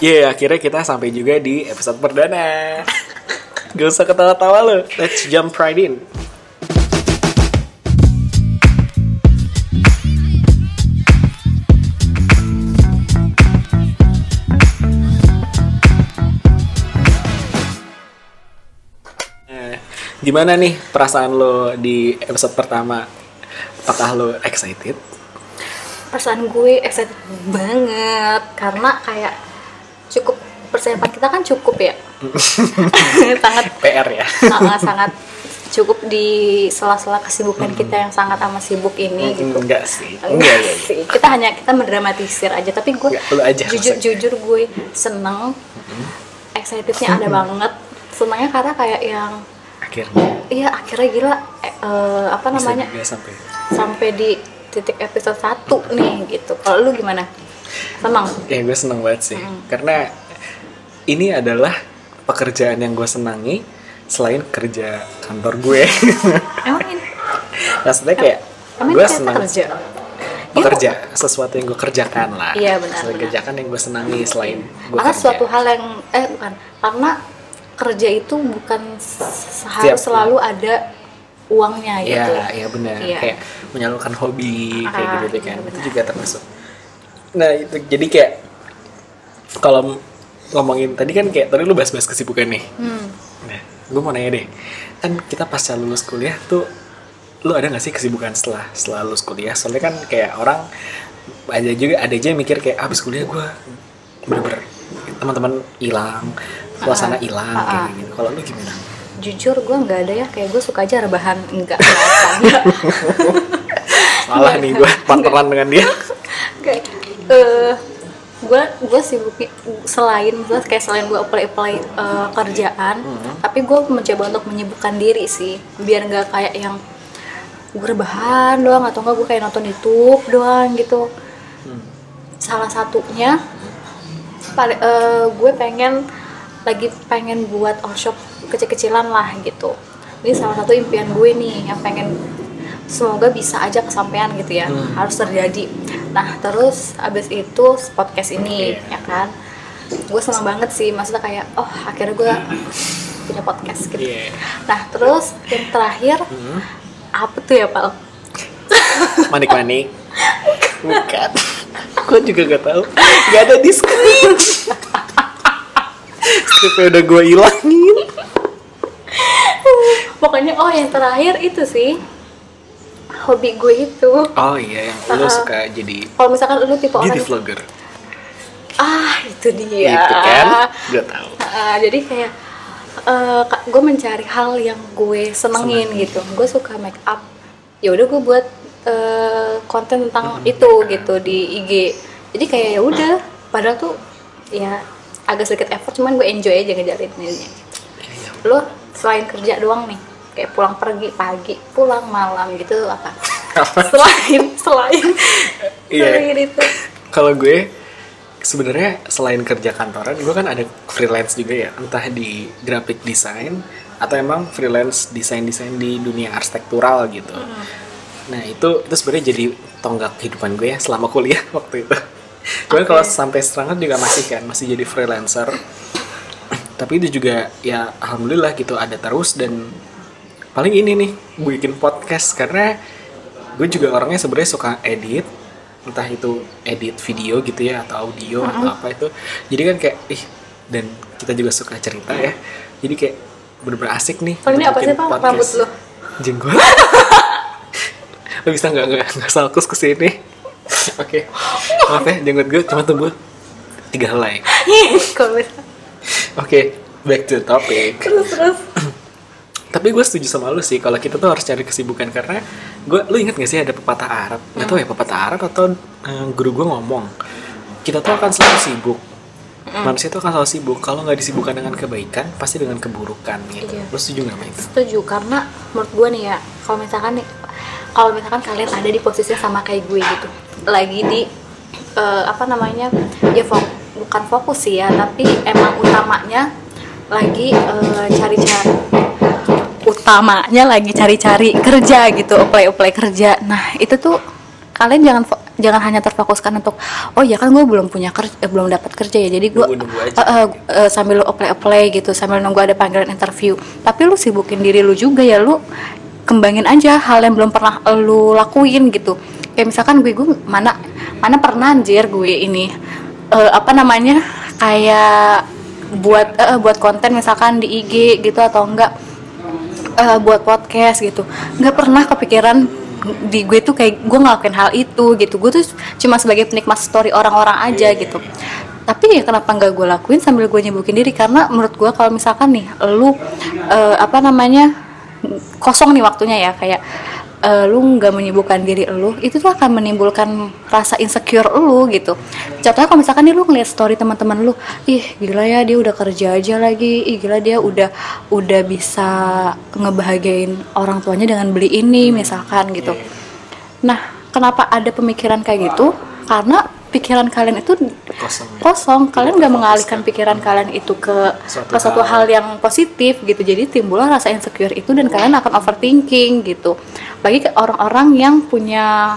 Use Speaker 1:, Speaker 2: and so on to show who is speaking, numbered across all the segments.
Speaker 1: Ya, akhirnya kita sampai juga di episode perdana. Gak usah ketawa-tawa lo. Let's jump right in. Nah, Gimana nih perasaan lo di episode pertama? Apakah lo excited?
Speaker 2: perasaan gue excited banget karena kayak cukup persiapan kita kan cukup ya sangat
Speaker 1: PR ya?
Speaker 2: sangat sangat cukup di sela-sela kesibukan kita yang sangat amat sibuk ini gitu
Speaker 1: Enggak sih.
Speaker 2: Enggak
Speaker 1: Enggak, enggak.
Speaker 2: sih kita hanya kita mendramatisir aja tapi gue
Speaker 1: aja
Speaker 2: jujur
Speaker 1: maksudnya.
Speaker 2: jujur gue seneng excitednya ada banget senangnya karena kayak yang
Speaker 1: Akhirnya.
Speaker 2: iya akhirnya gila eh, eh, apa
Speaker 1: Bisa
Speaker 2: namanya
Speaker 1: sampai
Speaker 2: sampai di titik episode 1 nih gitu kalau lu gimana senang
Speaker 1: Ya gue seneng banget sih Karena ini adalah pekerjaan yang gue senangi Selain kerja kantor gue
Speaker 2: emang ini
Speaker 1: Maksudnya kayak
Speaker 2: emang
Speaker 1: gue senang
Speaker 2: kerja
Speaker 1: Bekerja Sesuatu yang gue kerjakan lah
Speaker 2: Iya, benar,
Speaker 1: Sesuatu
Speaker 2: benar.
Speaker 1: kerjakan yang gue senangi Selain gue
Speaker 2: karena
Speaker 1: kerja
Speaker 2: suatu hal yang eh bukan karena kerja itu bukan harus selalu ada uangnya
Speaker 1: Iya,
Speaker 2: gitu
Speaker 1: iya benar.
Speaker 2: Iya.
Speaker 1: Kayak menyalurkan hobi kayak
Speaker 2: Ah,
Speaker 1: gitu
Speaker 2: iya,
Speaker 1: kan.
Speaker 2: benar.
Speaker 1: Itu juga termasuk. Nah, itu jadi kayak kalau ngomongin tadi kan kayak tadi lu bahas-bahas kesibukan nih.
Speaker 2: hmm.
Speaker 1: Nah, gue mau nanya deh. Kan kita pasca lulus kuliah tuh lu ada gak sih kesibukan setelah setelah lulus kuliah? Soalnya kan kayak orang ada juga ada aja yang mikir kayak "Ah, habis kuliah gue bener-bener teman-teman hilang, suasana hilang
Speaker 2: Ah,
Speaker 1: kayak
Speaker 2: ah.
Speaker 1: gitu. Kalau lu gimana?
Speaker 2: jujur gue nggak ada ya kayak gue suka aja rebahan enggak
Speaker 1: Salah nih gue partneran dengan dia.
Speaker 2: kayak eh gue gue sibuk selain misalnya kayak selain gue apply apply eh, kerjaan
Speaker 1: Hmm.
Speaker 2: tapi gue mencoba untuk menyibukkan diri sih biar nggak kayak yang gue rebahan doang atau enggak gue kayak nonton YouTube doang gitu
Speaker 1: Hmm.
Speaker 2: salah satunya pali- eh, gue pengen lagi pengen buat workshop kecil-kecilan lah gitu ini salah satu impian gue nih yang pengen semoga bisa aja kesampaian gitu ya
Speaker 1: Hmm.
Speaker 2: harus terjadi nah terus abis itu podcast ini
Speaker 1: Iya.
Speaker 2: ya kan gue senang banget sih maksudnya kayak oh akhirnya gue punya podcast gitu
Speaker 1: Iya.
Speaker 2: nah terus yang terakhir
Speaker 1: Hmm.
Speaker 2: apa tuh ya pal
Speaker 1: Manik-manik. Bukan. Gue juga gak tahu. Gak ada di. Skripnya udah gue ilangin.
Speaker 2: pokoknya oh yang terakhir itu sih hobi gue itu
Speaker 1: Oh iya, yang lu
Speaker 2: Uh-uh.
Speaker 1: suka jadi
Speaker 2: kalau misalkan lu tipe orang
Speaker 1: vlogger.
Speaker 2: ah itu dia
Speaker 1: Itu kan? Gak tahu.
Speaker 2: Ah, jadi kayak gue mencari hal yang gue senengin
Speaker 1: Seneng.
Speaker 2: gitu gue suka make up ya udah gue buat eh, konten tentang
Speaker 1: Hmm,
Speaker 2: itu gitu di IG jadi kayak ya udah padahal tuh ya agak sedikit effort cuman gue enjoy aja ngejalaninnya
Speaker 1: Iya,
Speaker 2: lo selain kerja doang nih kayak pulang pergi pagi pulang malam gitu apa selain selain
Speaker 1: Iya.
Speaker 2: selain itu
Speaker 1: Kalau gue sebenarnya selain kerja kantoran, gue kan ada freelance juga ya, entah di graphic design atau emang freelance desain-desain di dunia arsitektural gitu. Nah itu itu sebenarnya jadi tonggak kehidupan gue ya selama kuliah waktu itu. Cuman
Speaker 2: Oke.
Speaker 1: kalau sampai sekarang juga masih kan, masih jadi freelancer. Tapi itu juga ya alhamdulillah gitu ada terus dan paling ini nih gue bikin podcast karena gue juga orangnya sebenarnya suka edit entah itu edit video gitu ya atau audio atau apa itu. Jadi kan kayak ih dan kita juga suka cerita ya. Jadi kayak bener-bener asik nih
Speaker 2: Kalau ini apa sih pak?
Speaker 1: podcast.
Speaker 2: rambut lo
Speaker 1: jenggot. Lo bisa nggak nggak nggak salkus ke sini? Oke. Maaf ya jenggot gue cuma tumbuh tiga helai. Oke back to the topic.
Speaker 2: Terus terus
Speaker 1: tapi gue setuju sama lu sih kalau kita tuh harus cari kesibukan karena gue lu inget gak sih ada pepatah Arab? Nggak tahu ya pepatah Arab atau eh, guru gue ngomong kita tuh akan selalu sibuk. Manusia tuh akan selalu sibuk. Kalau nggak disibukkan dengan kebaikan pasti dengan keburukan gitu.
Speaker 2: Iya.
Speaker 1: lu setuju nggak sama itu?
Speaker 2: Setuju karena menurut gue nih ya kalau misalkan nih kalau misalkan kalian ada di posisi sama kayak gue gitu lagi di eh, apa namanya ya fo- bukan fokus sih ya tapi emang utamanya lagi eh, cari-cari utamanya lagi cari-cari kerja gitu apply apply kerja. Nah itu tuh kalian jangan jangan hanya terfokuskan untuk oh ya kan gue belum punya kerja eh, belum dapat kerja ya jadi gue eh, eh, eh, sambil lu apply apply gitu sambil nunggu ada panggilan interview. Tapi lu sibukin diri lu juga ya lu kembangin aja hal yang belum pernah lu lakuin gitu. Kayak misalkan gue gue mana mana pernah anjir gue ini eh, apa namanya kayak buat eh, buat konten misalkan di IG gitu atau enggak eh, buat podcast gitu. Nggak pernah kepikiran di gue tuh kayak gue ngelakuin hal itu gitu. Gue tuh cuma sebagai penikmat story orang-orang aja gitu. tapi ya kenapa nggak gue lakuin sambil gue nyibukin diri? Karena menurut gue kalau misalkan nih lu eh, apa namanya kosong nih waktunya ya. Kayak eh, lu nggak menyibukkan diri lu itu tuh akan menimbulkan rasa insecure lu gitu. Contohnya kalau misalkan nih lu ngeliat story teman-teman lu ih gila ya dia udah kerja aja lagi. Ih gila dia udah udah bisa ngebahagiain orang tuanya dengan beli ini misalkan gitu. Nah kenapa ada pemikiran kayak gitu? Karena pikiran kalian itu
Speaker 1: kosong.
Speaker 2: kosong. Kalian nggak mengalihkan pikiran kalian itu ke
Speaker 1: Suatu
Speaker 2: ke suatu
Speaker 1: hal.
Speaker 2: hal yang positif gitu. Jadi timbullah rasa insecure itu dan kalian akan overthinking gitu. Bagi orang-orang yang punya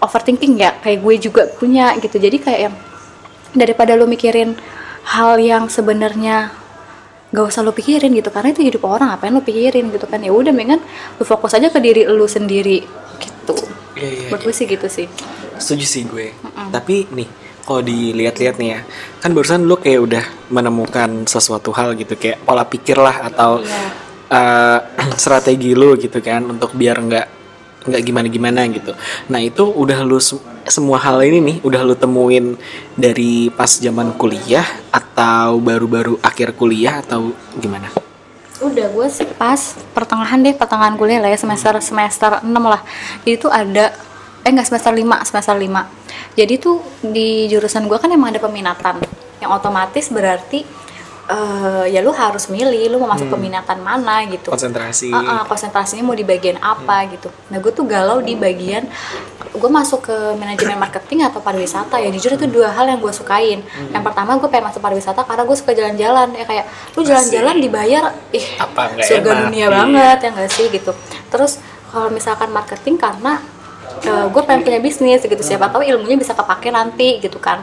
Speaker 2: overthinking ya kayak gue juga punya gitu. Jadi kayak yang daripada lu mikirin hal yang sebenarnya gak usah lu pikirin gitu karena itu hidup orang apa yang lu pikirin gitu kan? Ya udah mendingan lu fokus aja ke diri lu sendiri gitu
Speaker 1: Iya, iya,
Speaker 2: menurut gue sih gitu sih.
Speaker 1: Setuju sih gue. Tapi nih kalau dilihat-lihat nih ya kan barusan lu kayak udah menemukan sesuatu hal gitu kayak pola pikir lah atau
Speaker 2: Iya.
Speaker 1: eh, strategi lu gitu kan untuk biar nggak nggak gimana-gimana gitu. Nah itu udah lu sem- semua hal ini nih udah lu temuin dari pas zaman kuliah atau baru-baru akhir kuliah atau gimana
Speaker 2: udah gue pas pertengahan deh pertengahan kuliah lah ya semester semester 6 lah. Jadi tuh ada eh enggak semester 5 semester 5 jadi tuh di jurusan gue kan emang ada peminatan. Yang otomatis berarti eh, ya lu harus milih lu mau masuk peminatan mana gitu
Speaker 1: konsentrasi
Speaker 2: Ah, ah, konsentrasinya mau di bagian apa gitu. Nah gue tuh galau di bagian gue masuk ke manajemen marketing atau pariwisata ya jujur itu dua hal yang gue sukain. Yang pertama gue pengen masuk pariwisata karena gue suka jalan-jalan ya kayak lu jalan-jalan dibayar ih
Speaker 1: Apa
Speaker 2: surga
Speaker 1: enak?
Speaker 2: dunia
Speaker 1: Iya.
Speaker 2: banget ya enggak sih gitu. Terus kalau misalkan marketing karena gue pengen punya bisnis gitu siapa tahu ilmunya bisa kepake nanti gitu kan.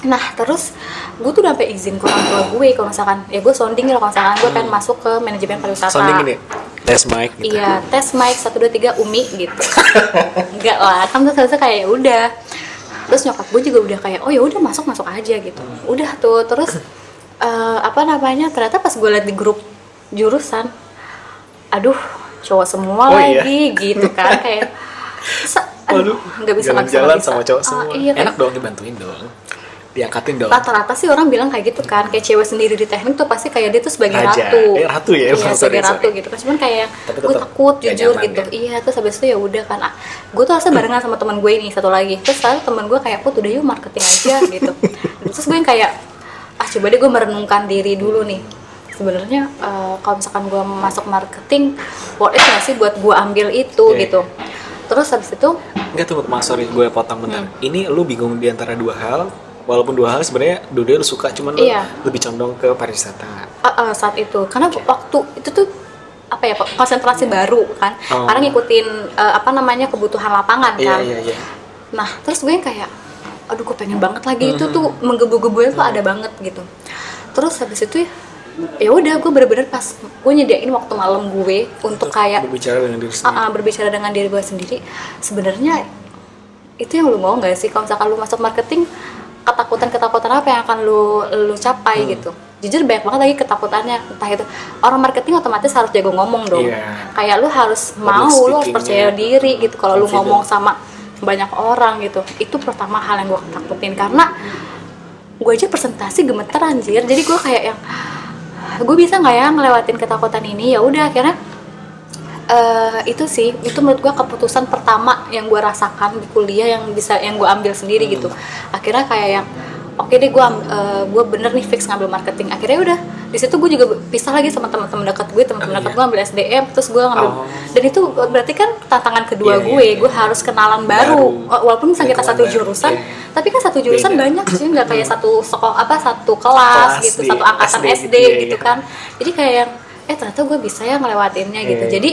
Speaker 2: Nah terus gue tuh udah sampai izin ke orang tua gue kalau misalkan ya gue sounding lah kalau misalkan gue pengen masuk ke manajemen pariwisata.
Speaker 1: sounding ini tes mic gitu
Speaker 2: Iya, tes mic 1 2 3 Umi gitu. Enggak lah, kan terus terus kayak ya udah. Terus nyokap gue juga udah kayak oh ya udah masuk masuk aja gitu. Udah tuh terus eh, apa namanya? Ternyata pas gue liat di grup jurusan aduh, cowok semua
Speaker 1: Oh, iya?
Speaker 2: lagi gitu kan kayak
Speaker 1: Waduh,
Speaker 2: nggak bisa
Speaker 1: jalan-jalan sama cowok
Speaker 2: Ah,
Speaker 1: semua.
Speaker 2: iya, kayak-
Speaker 1: Enak dong dibantuin dong. Diangkatin dong.
Speaker 2: rata-rata sih orang bilang kayak gitu kan kayak cewek sendiri di teknik tuh pasti kayak dia tuh sebagai
Speaker 1: Raja.
Speaker 2: ratu
Speaker 1: Eh, ratu ya,
Speaker 2: iya, sebagai ratu
Speaker 1: sorry.
Speaker 2: gitu kan cuman kayak gue takut jujur
Speaker 1: nyaman,
Speaker 2: gitu
Speaker 1: ya?
Speaker 2: iya terus habis itu ya udah kan ah, gue tuh harusnya barengan sama teman gue ini satu lagi terus lalu teman gue kayak put udah yuk marketing aja gitu terus gue yang kayak ah coba deh gue merenungkan diri dulu nih sebenarnya eh, kalau misalkan gue masuk marketing worth it gak sih buat gue ambil itu
Speaker 1: Iya.
Speaker 2: gitu terus habis itu
Speaker 1: Enggak tunggu, maaf sorry gue potong bentar.
Speaker 2: Hmm.
Speaker 1: Ini lu bingung di antara dua hal, walaupun dua hal sebenarnya dua lu suka, cuman lu
Speaker 2: Iya.
Speaker 1: lebih condong ke pariwisata.
Speaker 2: Ah, ah, saat itu karena waktu itu tuh apa ya konsentrasi baru kan
Speaker 1: Oh.
Speaker 2: karena ngikutin eh, apa namanya kebutuhan lapangan
Speaker 1: Iya
Speaker 2: kan
Speaker 1: iya iya.
Speaker 2: nah terus gue kayak aduh gue pengen banget lagi
Speaker 1: Hmm.
Speaker 2: itu tuh menggebu-gebunya tuh ada banget gitu terus habis itu ya ya udah gue bener-bener pas gue nyediain waktu malam gue untuk kayak
Speaker 1: berbicara dengan diri sendiri.
Speaker 2: ah, berbicara dengan diri gue sendiri sebenarnya itu yang lu mau nggak sih kalau misalkan lu masuk marketing ketakutan-ketakutan apa yang akan lu lu capai
Speaker 1: Hmm.
Speaker 2: gitu. Jujur banyak banget lagi ketakutannya. Entah itu orang marketing otomatis harus jago ngomong dong.
Speaker 1: Iya.
Speaker 2: kayak lu harus mau lu harus percaya diri gitu kalau lu ngomong sama banyak orang gitu. Itu pertama hal yang gue takutin karena gue aja presentasi gemeter anjir jadi gue kayak yang gue bisa nggak ya ngelewatin ketakutan ini? Ya udah akhirnya eh itu sih itu menurut gue keputusan pertama yang gue rasakan di kuliah yang bisa yang gue ambil sendiri gitu akhirnya kayak yang oke deh gue gue bener nih fix ngambil marketing akhirnya udah di situ gue juga pisah lagi sama teman-teman dekat gue teman-teman dekat
Speaker 1: iya.
Speaker 2: gue ambil SDM terus gue ngambil
Speaker 1: Oh.
Speaker 2: dan itu berarti kan tantangan kedua
Speaker 1: Iya, iya,
Speaker 2: gue
Speaker 1: iya.
Speaker 2: gue harus kenalan baru,
Speaker 1: Baru.
Speaker 2: walaupun misalnya kita satu
Speaker 1: baru.
Speaker 2: jurusan
Speaker 1: Iya.
Speaker 2: tapi kan satu jurusan
Speaker 1: Beda.
Speaker 2: banyak sih nggak kayak satu sekolah apa satu kelas,
Speaker 1: Kelas
Speaker 2: gitu
Speaker 1: di
Speaker 2: satu angkatan
Speaker 1: SD
Speaker 2: SD,
Speaker 1: gitu, iya,
Speaker 2: gitu
Speaker 1: iya.
Speaker 2: kan jadi kayak yang eh ternyata gue bisa ya ngelewatinnya gitu
Speaker 1: Iya,
Speaker 2: jadi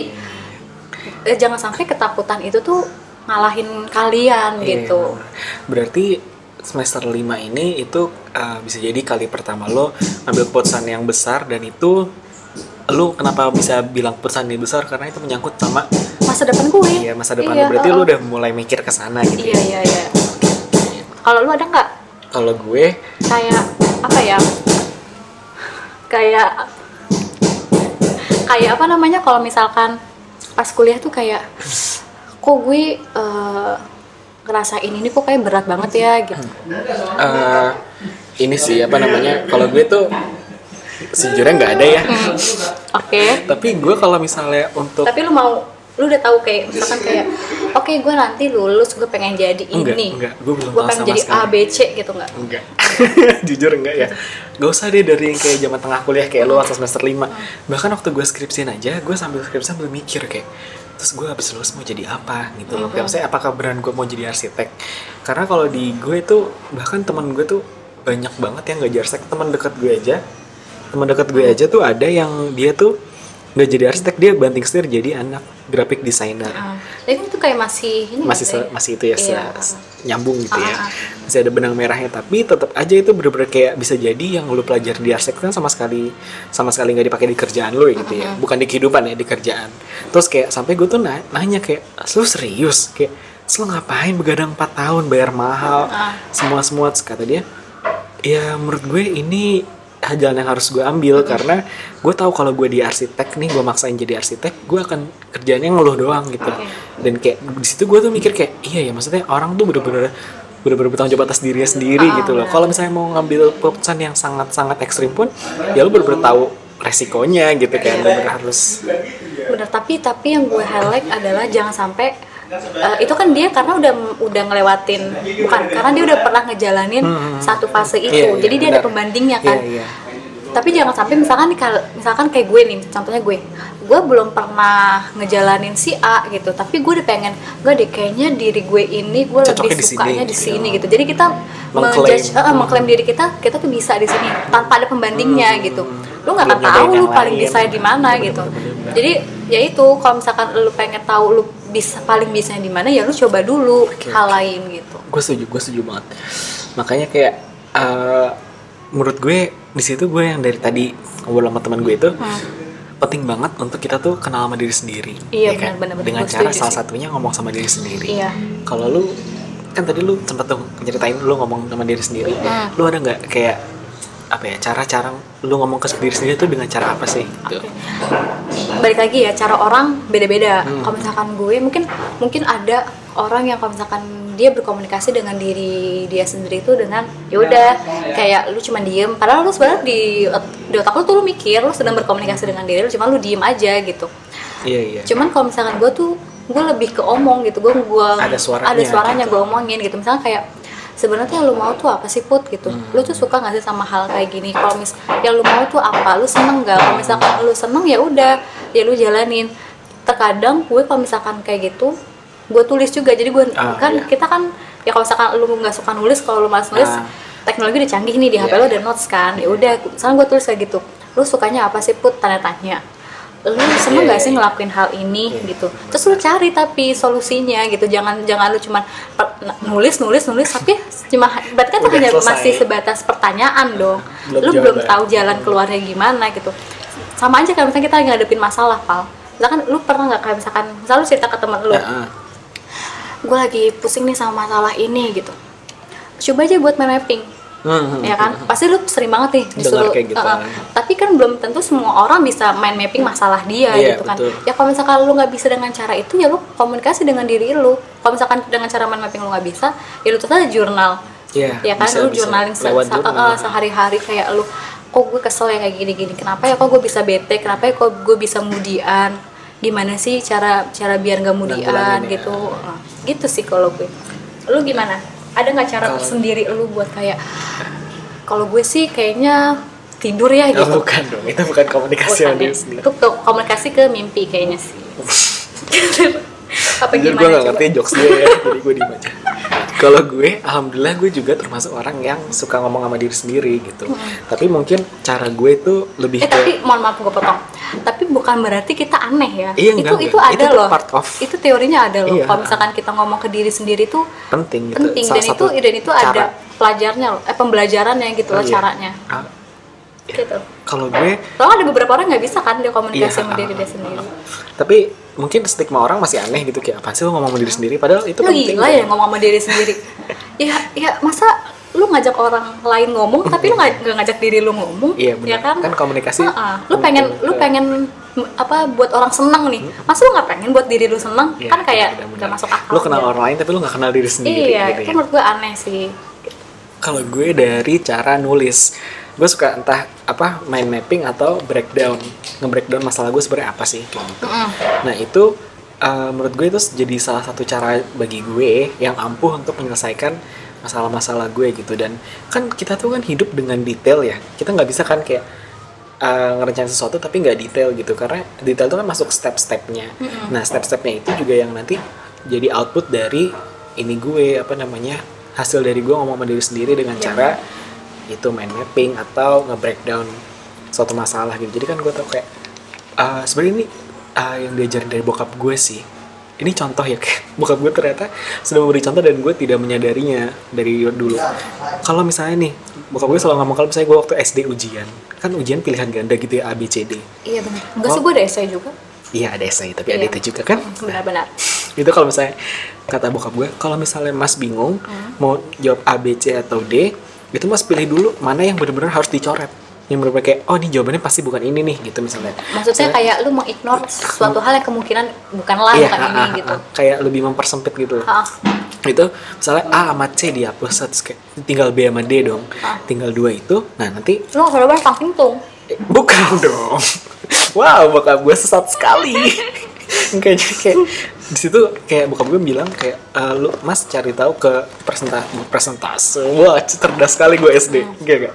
Speaker 2: eh, jangan sampai ketakutan itu tuh ngalahin kalian
Speaker 1: Iya,
Speaker 2: gitu.
Speaker 1: Berarti semester 5 ini itu uh, bisa jadi kali pertama lo ambil keputusan yang besar dan itu lo kenapa bisa bilang keputusan ini besar karena itu menyangkut sama
Speaker 2: masa depan gue
Speaker 1: ya masa depan
Speaker 2: Iya.
Speaker 1: Berarti
Speaker 2: uh-uh.
Speaker 1: lo udah mulai mikir ke sana gitu.
Speaker 2: iya
Speaker 1: ya.
Speaker 2: iya iya kalau lu ada nggak
Speaker 1: Kalau gue
Speaker 2: kayak apa ya kayak kayak apa namanya kalau misalkan pas kuliah tuh kayak kok gue eh, ngerasain ini kok kayak berat banget ya gitu
Speaker 1: uh, ini sih apa namanya? Kalau gue tuh sejujurnya nggak ada ya.
Speaker 2: oke
Speaker 1: Tapi gue kalau misalnya untuk
Speaker 2: tapi lu mau lu udah tahu kayak misalkan kayak oke gue nanti lulus gue pengen jadi
Speaker 1: Enggak,
Speaker 2: ini.
Speaker 1: Enggak. Gue belum
Speaker 2: gue pengen
Speaker 1: sama
Speaker 2: jadi
Speaker 1: sekali.
Speaker 2: A B C gitu nggak
Speaker 1: enggak. Jujur enggak ya. Gak usah deh dari yang kayak zaman tengah kuliah kayak lu waktu semester 5 bahkan waktu gue skripsiin aja gue sambil skripsi sambil mikir kayak terus gue habis lulus mau jadi apa? Gitu loh. Kayak maksudnya apakah beneran gue mau jadi arsitek? Karena kalau di gue tuh bahkan teman gue tuh banyak banget yang gak jadi arsitek teman dekat gue aja teman dekat gue aja tuh ada yang dia tuh nggak jadi arsitek dia banting setir jadi anak graphic designer.
Speaker 2: Ah, tapi kan itu kayak masih ini
Speaker 1: masih se-
Speaker 2: sih?
Speaker 1: masih itu ya
Speaker 2: Iya.
Speaker 1: se- nyambung gitu ya.
Speaker 2: Ah, ah,
Speaker 1: masih ada benang merahnya tapi tetap aja itu bener-bener kayak bisa jadi yang lu pelajari di arsitek kan sama sekali sama sekali nggak dipakai di kerjaan lu gitu ya. Bukan di kehidupan ya di kerjaan. Terus kayak sampai gue tuh na- nanya kayak lu serius? Kayak "Terus lu ngapain begadang 4 tahun bayar mahal
Speaker 2: Ah.
Speaker 1: semua semua kata dia ya menurut gue ini jalan yang harus gue ambil karena gue tahu kalau gue di arsitek nih gue maksain jadi arsitek gue akan kerjanya ngeluh doang gitu
Speaker 2: Oke.
Speaker 1: dan kayak di situ gue tuh mikir kayak iya ya maksudnya orang tuh bener-bener bener-bener bertanggung jawab atas dirinya sendiri
Speaker 2: Ah,
Speaker 1: gitu loh
Speaker 2: benar.
Speaker 1: kalau misalnya mau ngambil keputusan yang sangat-sangat ekstrim pun ya lu bener-bener tahu resikonya gitu kan bener harus
Speaker 2: bener tapi tapi yang gue highlight adalah jangan sampai eh, itu kan dia karena udah udah ngelewatin bukan karena dia udah pernah ngejalanin satu fase itu
Speaker 1: Hmm, Iya, iya,
Speaker 2: jadi dia ada
Speaker 1: benar.
Speaker 2: pembandingnya kan
Speaker 1: Iya, iya.
Speaker 2: Tapi jangan sampai misalkan nih misalkan kayak gue nih contohnya gue. Gue belum pernah ngejalanin si A gitu tapi gue udah pengen gue deh kayaknya diri gue ini gue
Speaker 1: Cocoknya
Speaker 2: lebih sukanya di sini gitu. Jadi kita
Speaker 1: Mengklaim.
Speaker 2: eh, mengklaim diri kita kita tuh bisa di sini tanpa ada pembandingnya gitu. Lu nggak akan
Speaker 1: Hmm.
Speaker 2: Tahu lu paling bisa di mana gitu. jadi ya itu kalau misalkan lu pengen tahu lu bisa paling bisa di mana ya lu coba dulu hal lain gitu.
Speaker 1: Gue setuju gue setuju banget. Makanya kayak eh, menurut gue di situ gue yang dari tadi ngobrol sama teman gue itu penting banget untuk kita tuh kenal sama diri sendiri
Speaker 2: Iya,
Speaker 1: ya kan?
Speaker 2: benar, benar,
Speaker 1: dengan cara salah
Speaker 2: sih.
Speaker 1: satunya ngomong sama diri sendiri
Speaker 2: Iya.
Speaker 1: kalau lu kan tadi lu sempat tuh nyeritain lu ngomong sama diri sendiri
Speaker 2: Hmm.
Speaker 1: lu ada nggak kayak apa ya cara-cara lu ngomong ke diri sendiri tuh dengan cara apa sih gitu
Speaker 2: balik lagi ya cara orang beda-beda
Speaker 1: Hmm.
Speaker 2: kalau misalkan gue mungkin mungkin ada orang yang kalau misalkan dia berkomunikasi dengan diri dia sendiri itu dengan ya udah kayak lu cuma diem. Padahal lu sebenarnya di di otak lu tuh lu mikir lu sedang berkomunikasi dengan diri lu cuma lu diem aja gitu.
Speaker 1: Iya iya.
Speaker 2: Cuman kalau misalkan gue tuh gue lebih ke omong gitu gue gue
Speaker 1: Ada suaranya.
Speaker 2: ada suaranya gue omongin gitu. Misalnya kayak sebenarnya lu mau tuh apa sih put? gitu.
Speaker 1: Hmm.
Speaker 2: lu tuh suka gak sih sama hal kayak gini? Kalau mis yang lu mau tuh apa? Lu seneng gak kalau misalkan lu seneng ya udah ya lu jalanin. Terkadang gue kalau misalkan kayak gitu gue tulis juga jadi gue
Speaker 1: Ah,
Speaker 2: kan
Speaker 1: iya.
Speaker 2: kita kan ya kalau misalkan lu nggak suka nulis kalau lu malas nulis
Speaker 1: Ah.
Speaker 2: teknologi udah canggih nih di HP
Speaker 1: Iya.
Speaker 2: lo ada notes kan. Ya udah misalnya gue tulis kayak gitu lu sukanya apa sih? Put tanya tanya lu seneng
Speaker 1: Iya,
Speaker 2: gak
Speaker 1: iya,
Speaker 2: sih
Speaker 1: iya.
Speaker 2: ngelakuin hal ini?
Speaker 1: Iya,
Speaker 2: gitu. terus lu cari tapi solusinya gitu. Jangan jangan lu cuman nulis nulis nulis tapi cuma berarti kan hanya masih sebatas pertanyaan dong.
Speaker 1: Belum
Speaker 2: lu belum tahu jalan keluarnya gimana gitu. Sama aja kayak misalnya kita lagi ngadepin masalah pal. Misalkan lu pernah nggak kayak misalkan misal lu cerita ke teman lu
Speaker 1: ah.
Speaker 2: Gue lagi pusing nih sama masalah ini gitu. Coba aja buat main mapping
Speaker 1: Hmm, hmm,
Speaker 2: ya kan? pasti lu sering banget nih disuruh
Speaker 1: kayak gitu.
Speaker 2: uh-uh. tapi kan belum tentu semua orang bisa main mapping masalah dia
Speaker 1: Iya,
Speaker 2: gitu kan.
Speaker 1: betul.
Speaker 2: ya kalau misalkan lu nggak bisa dengan cara itu ya lu komunikasi dengan diri lu. Kalau misalkan dengan cara main mapping lu nggak bisa ya lu aja jurnal.
Speaker 1: Iya,
Speaker 2: ya kan?
Speaker 1: bisa,
Speaker 2: lu
Speaker 1: bisa.
Speaker 2: journaling se- se- uh, sehari-hari kayak lu kok gue kesel ya kayak gini-gini? Kenapa ya? Kok gue bisa bete? Kenapa ya? Kok gue bisa mudian gimana sih cara cara biar nggak mudian
Speaker 1: Nanggulanginnya.
Speaker 2: gitu. Nah, gitu sih kalau gue. Lu gimana? Ada nggak cara
Speaker 1: Kalau-
Speaker 2: tersendiri lu buat kayak kalau gue sih kayaknya tidur ya
Speaker 1: Oh,
Speaker 2: gitu.
Speaker 1: bukan dong. Itu bukan komunikasi
Speaker 2: Bukan ya.
Speaker 1: sendiri
Speaker 2: itu ke komunikasi ke mimpi kayaknya sih apa
Speaker 1: Jujur gue gak ngerti jokes dia ya, jadi gue diem aja. kalau gue alhamdulillah gue juga termasuk orang yang suka ngomong sama diri sendiri gitu tapi mungkin cara gue itu lebih
Speaker 2: eh
Speaker 1: ke
Speaker 2: tapi mohon maaf gue potong tapi bukan berarti kita aneh ya
Speaker 1: Iya,
Speaker 2: itu
Speaker 1: enggak,
Speaker 2: itu
Speaker 1: enggak.
Speaker 2: ada
Speaker 1: Itu
Speaker 2: loh
Speaker 1: part of-
Speaker 2: itu teorinya ada loh
Speaker 1: Iya.
Speaker 2: kalau misalkan kita ngomong ke diri sendiri tuh
Speaker 1: penting gitu
Speaker 2: penting
Speaker 1: Salah
Speaker 2: dan itu dan itu
Speaker 1: cara.
Speaker 2: ada pelajarnya loh eh pembelajarannya gitu
Speaker 1: Oh,
Speaker 2: loh
Speaker 1: iya.
Speaker 2: caranya
Speaker 1: Ah,
Speaker 2: gitu
Speaker 1: kalau gue
Speaker 2: Soalnya ada beberapa orang nggak bisa kan dia komunikasi
Speaker 1: Iya.
Speaker 2: sama diri dia sendiri.
Speaker 1: tapi mungkin stigma orang masih aneh gitu kayak apa sih lo ngomong sama diri sendiri? Padahal itu
Speaker 2: Lu
Speaker 1: penting
Speaker 2: gila ya ngomong sama diri sendiri. ya, ya masa lu ngajak orang lain ngomong tapi lu nggak ngajak diri lu ngomong?
Speaker 1: Iya, benar.
Speaker 2: ya kan?
Speaker 1: Kan komunikasi
Speaker 2: Heeh. lu pengen lu pengen apa buat orang seneng nih. Masa lu nggak pengen buat diri lu seneng?
Speaker 1: Iya,
Speaker 2: kan kayak nggak masuk akal
Speaker 1: lo kenal
Speaker 2: aja.
Speaker 1: orang lain tapi lo nggak kenal diri sendiri
Speaker 2: iya
Speaker 1: gitu
Speaker 2: itu
Speaker 1: ya.
Speaker 2: menurut gue aneh sih.
Speaker 1: Kalau gue dari cara nulis gue suka entah apa mind mapping atau breakdown. Nge-breakdown masalah gue sebenarnya apa sih gitu. Nah itu uh, menurut gue itu jadi salah satu cara bagi gue yang ampuh untuk menyelesaikan masalah-masalah gue gitu. Dan kan kita tuh kan hidup dengan detail ya. Kita nggak bisa kan kayak uh, ngerencanain sesuatu tapi nggak detail gitu. Karena detail itu kan masuk step-stepnya. Nah step-stepnya itu juga yang nanti jadi output dari ini gue apa namanya hasil dari gue ngomong sama diri sendiri dengan
Speaker 2: Iya.
Speaker 1: cara itu mind mapping atau nge-breakdown suatu masalah gitu. Jadi kan gue tau kayak uh, sebenarnya ini uh, yang diajarin dari bokap gue sih ini contoh ya kayak bokap gue ternyata sudah memberi contoh dan gue tidak menyadarinya dari dulu. Kalau misalnya nih bokap gue selalu ngomong kalau misalnya gue waktu SD ujian kan ujian pilihan ganda gitu ya A B C D.
Speaker 2: Iya benar enggak sih gue ada essay juga.
Speaker 1: Iya ada essay tapi ada
Speaker 2: Iya.
Speaker 1: itu juga kan?
Speaker 2: Benar-benar
Speaker 1: itu kalau misalnya kata bokap gue kalau misalnya mas bingung
Speaker 2: Hmm.
Speaker 1: mau jawab A B C atau D itu mas pilih dulu mana yang benar-benar harus dicoret. Yang benar-benar kayak oh ini jawabannya pasti bukan ini nih gitu misalnya.
Speaker 2: Maksudnya
Speaker 1: Misalnya-
Speaker 2: kayak lu mengignore suatu hal yang kemungkinan bukanlah
Speaker 1: iya
Speaker 2: bukan
Speaker 1: ah,
Speaker 2: ini
Speaker 1: ah,
Speaker 2: gitu.
Speaker 1: ah, kayak lebih mempersempit gitu.
Speaker 2: Ah,
Speaker 1: itu misalnya A sama C dihapus kayak tinggal B sama D dong.
Speaker 2: Ah.
Speaker 1: tinggal dua itu nah nanti
Speaker 2: lu nggak usah pintung
Speaker 1: eh, bukan dong. Wow bokap gue sesat sekali kayaknya kayak di situ kayak bokap gue bilang kayak "Eh, lu mas cari tahu ke presentasi presentase wah cerdas sekali gue SD Gak, gak.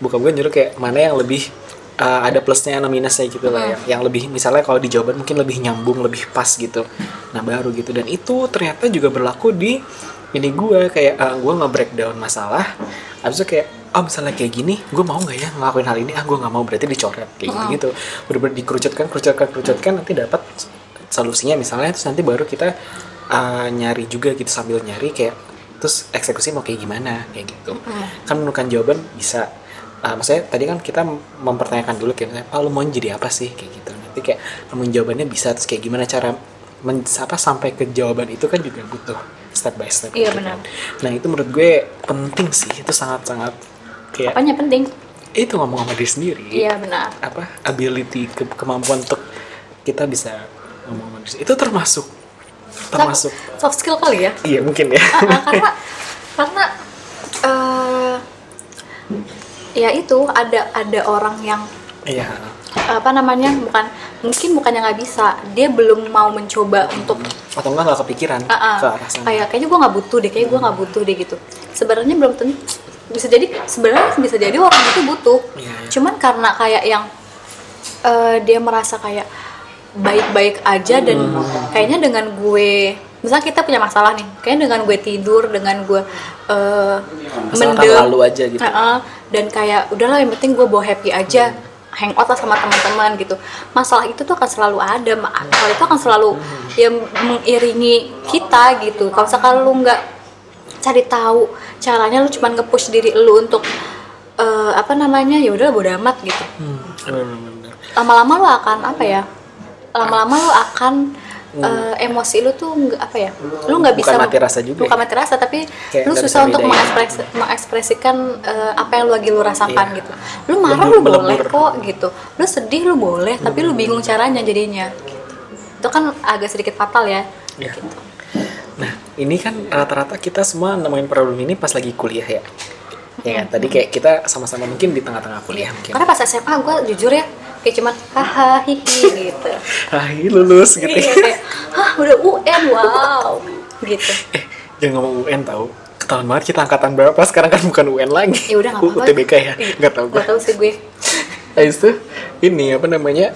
Speaker 1: bokap gue nyuruh kayak mana yang lebih eh, ada plusnya ada minusnya gitu lah ya. Yang lebih misalnya kalau di jawaban mungkin lebih nyambung lebih pas gitu. Nah baru gitu. Dan itu ternyata juga berlaku di ini gue. Kayak eh, gue nge-breakdown masalah. Abis itu kayak oh misalnya kayak gini gue mau nggak ya ngelakuin hal ini? Ah gue nggak mau. Berarti dicoret. Kayak gitu gitu. Bener-bener dikerucutkan kerucutkan kerucutkan. Nanti dapat solusinya misalnya terus nanti baru kita uh, nyari juga gitu sambil nyari kayak terus eksekusi mau kayak gimana kayak gitu. Kan menemukan jawaban bisa uh, maksudnya tadi kan kita mempertanyakan dulu kayak misalnya oh, lu mau jadi apa sih? Kayak gitu. Nanti kayak nemuin jawabannya bisa terus kayak gimana cara men, apa sampai ke jawaban itu kan juga butuh step by step
Speaker 2: Iya,
Speaker 1: gitu
Speaker 2: benar.
Speaker 1: kan. nah itu menurut gue penting sih itu sangat sangat kayak
Speaker 2: apanya penting?
Speaker 1: Itu ngomong sama diri sendiri.
Speaker 2: Iya benar.
Speaker 1: Apa ability ke- kemampuan untuk kita bisa ngomong sendiri. itu termasuk termasuk.
Speaker 2: Soft skill kali ya?
Speaker 1: Iya mungkin ya.
Speaker 2: Ah, ah, karena karena eh ya itu ada ada orang yang
Speaker 1: iya.
Speaker 2: apa namanya bukan mungkin bukannya nggak bisa. Dia belum mau mencoba untuk
Speaker 1: atau enggak nggak kepikiran
Speaker 2: ah, ah,
Speaker 1: ke arah sana.
Speaker 2: Kayak kayaknya gue nggak butuh deh kayak gue nggak butuh deh gitu. Sebenarnya belum tentu bisa jadi sebenarnya bisa jadi orang itu butuh.
Speaker 1: Iya, iya.
Speaker 2: cuman karena kayak yang eh, dia merasa kayak baik-baik aja dan kayaknya dengan gue misalnya kita punya masalah nih kayaknya dengan gue tidur dengan gue eh
Speaker 1: Masalah kan
Speaker 2: mendem,
Speaker 1: lalu aja gitu.
Speaker 2: Heeh, dan kayak udahlah yang penting gue bawa happy aja hangout lah sama teman-teman gitu. Masalah itu tuh akan selalu ada ma- hal itu akan selalu yang mengiringi kita gitu. Kalau misalkan lu nggak cari tahu caranya lu cuma nge-push diri lu untuk eh, apa namanya ya udah bodo amat gitu.
Speaker 1: Hmm,
Speaker 2: lama-lama lu akan apa ya lama-lama lu akan eh, emosi lu tuh nggak apa ya lu nggak bisa
Speaker 1: Hmm. Bukan mati rasa juga
Speaker 2: bukan
Speaker 1: ya?
Speaker 2: mati rasa tapi
Speaker 1: Kayak
Speaker 2: lu susah untuk
Speaker 1: bedain.
Speaker 2: mengekspresi, mengekspresikan eh, apa yang lu lagi lu rasakan
Speaker 1: Iya.
Speaker 2: gitu lu marah
Speaker 1: Lebur-
Speaker 2: lu boleh kok gitu lu sedih lu boleh tapi lu bingung caranya jadinya itu kan agak sedikit fatal ya
Speaker 1: Iya.
Speaker 2: gitu.
Speaker 1: nah ini kan rata-rata kita semua nemuin problem ini pas lagi kuliah ya ya kan tadi kayak kita sama-sama mungkin di tengah-tengah kuliah mungkin
Speaker 2: karena pas SMA gue jujur ya kayak cuman haha hihi gitu.
Speaker 1: Hai lulus gitu
Speaker 2: iya
Speaker 1: ya.
Speaker 2: kayak hah udah UN wow gitu.
Speaker 1: Eh jangan ngomong UN tahu? Ketahuan banget kita angkatan berapa? Sekarang kan bukan UN lagi.
Speaker 2: Ya udah nggak apa-apa.
Speaker 1: UTBK ya?
Speaker 2: Iya,
Speaker 1: nggak tahu. gue
Speaker 2: nggak tahu sih gue.
Speaker 1: Habis itu ini apa namanya?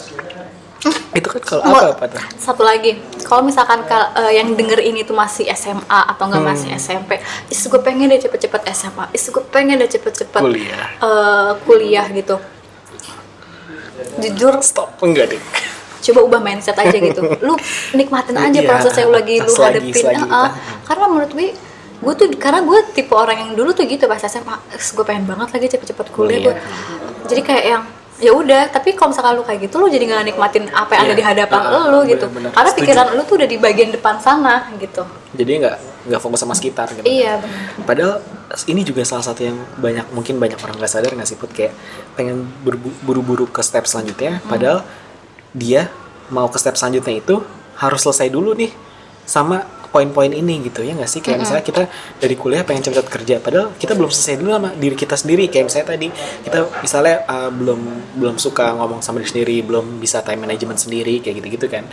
Speaker 1: Itu kan kalau apa apa tuh
Speaker 2: satu lagi. Kalau misalkan kal- eh, yang denger ini tuh masih SMA atau enggak
Speaker 1: Hmm.
Speaker 2: masih SMP is gue pengen deh cepet-cepet SMA is gue pengen deh cepet-cepet
Speaker 1: Kuliah.
Speaker 2: eh, kuliah gitu jujur
Speaker 1: stop enggak deh
Speaker 2: coba ubah mindset aja gitu lu nikmatin aja
Speaker 1: Iya,
Speaker 2: proses yang lagi lu
Speaker 1: selagi-
Speaker 2: hadepin
Speaker 1: selagi
Speaker 2: Heeh.
Speaker 1: kita-
Speaker 2: karena menurut gue gue tuh karena gue tipe orang yang dulu tuh gitu pas SMA gue pengen banget lagi cepet-cepet kuliah
Speaker 1: Kuliah.
Speaker 2: gue jadi kayak yang ya udah tapi kalau misalkan lu kayak gitu lu jadi nggak nikmatin apa yang ada
Speaker 1: Iya.
Speaker 2: di hadapan
Speaker 1: Ah,
Speaker 2: lu gitu
Speaker 1: benar-benar.
Speaker 2: karena
Speaker 1: Setuju.
Speaker 2: pikiran lu tuh udah di bagian depan sana gitu
Speaker 1: jadi nggak nggak fokus sama sekitar gitu
Speaker 2: iya benar.
Speaker 1: Padahal ini juga salah satu yang banyak mungkin banyak orang nggak sadar nggak sih put? Kayak pengen buru-buru ke step selanjutnya. Padahal dia mau ke step selanjutnya itu harus selesai dulu nih sama poin-poin ini gitu ya nggak sih? Kayak misalnya kita dari kuliah pengen cepet kerja padahal kita belum selesai dulu sama diri kita sendiri. Kayak misalnya tadi kita misalnya uh, belum belum suka ngomong sama diri sendiri belum bisa time management sendiri kayak gitu-gitu kan.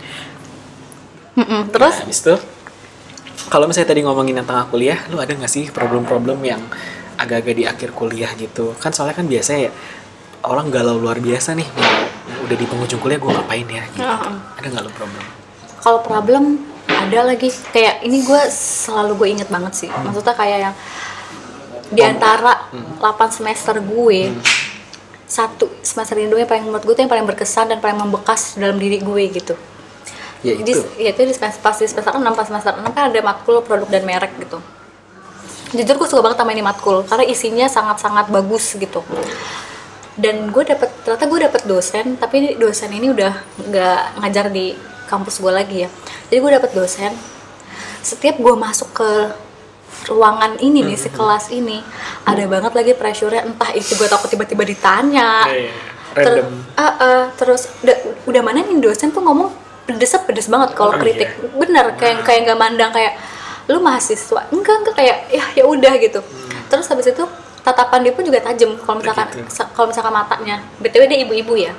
Speaker 2: Mm-mm. terus?
Speaker 1: Nah, habis itu kalau misalnya tadi ngomongin yang tengah kuliah, lu ada nggak sih problem-problem yang agak-agak di akhir kuliah gitu? Kan soalnya kan biasanya ya orang galau luar biasa nih, mau udah di penghujung kuliah gue ngapain ya? Gitu.
Speaker 2: Heeh.
Speaker 1: Ada nggak lu problem?
Speaker 2: kalau problem ada lagi kayak ini gue selalu gue inget banget sih maksudnya kayak yang di antara 8 semester gue satu semester ini doang yang paling menurut gue tuh yang paling berkesan dan paling membekas dalam diri gue gitu
Speaker 1: Ya
Speaker 2: di,
Speaker 1: itu.
Speaker 2: ya itu di semester pas di semester 6 pas semester 6 kan ada matkul produk dan merek gitu. Jujur gue suka banget sama ini matkul karena isinya sangat-sangat bagus gitu. Dan gue dapet ternyata gue dapet dosen tapi dosen ini udah nggak ngajar di kampus gue lagi ya. Jadi gue dapet dosen setiap gue masuk ke ruangan ini nih si kelas ini ada banget lagi pressure-nya. Entah itu gue takut tiba-tiba ditanya.
Speaker 1: Iya, iya.
Speaker 2: Ter-
Speaker 1: Random.
Speaker 2: Ah, ah, terus udah, udah mana nih dosen tuh ngomong pedesnya pedes banget kalau
Speaker 1: Oh,
Speaker 2: kritik.
Speaker 1: Iya.
Speaker 2: bener kayak kayak nggak mandang kayak lu mahasiswa? Enggak enggak kayak ya ya udah gitu. Terus habis itu tatapan dia pun juga tajam kalau misalkan
Speaker 1: Hmm. Gitu.
Speaker 2: sa- kalau misalkan matanya. Btw dia ibu-ibu ya.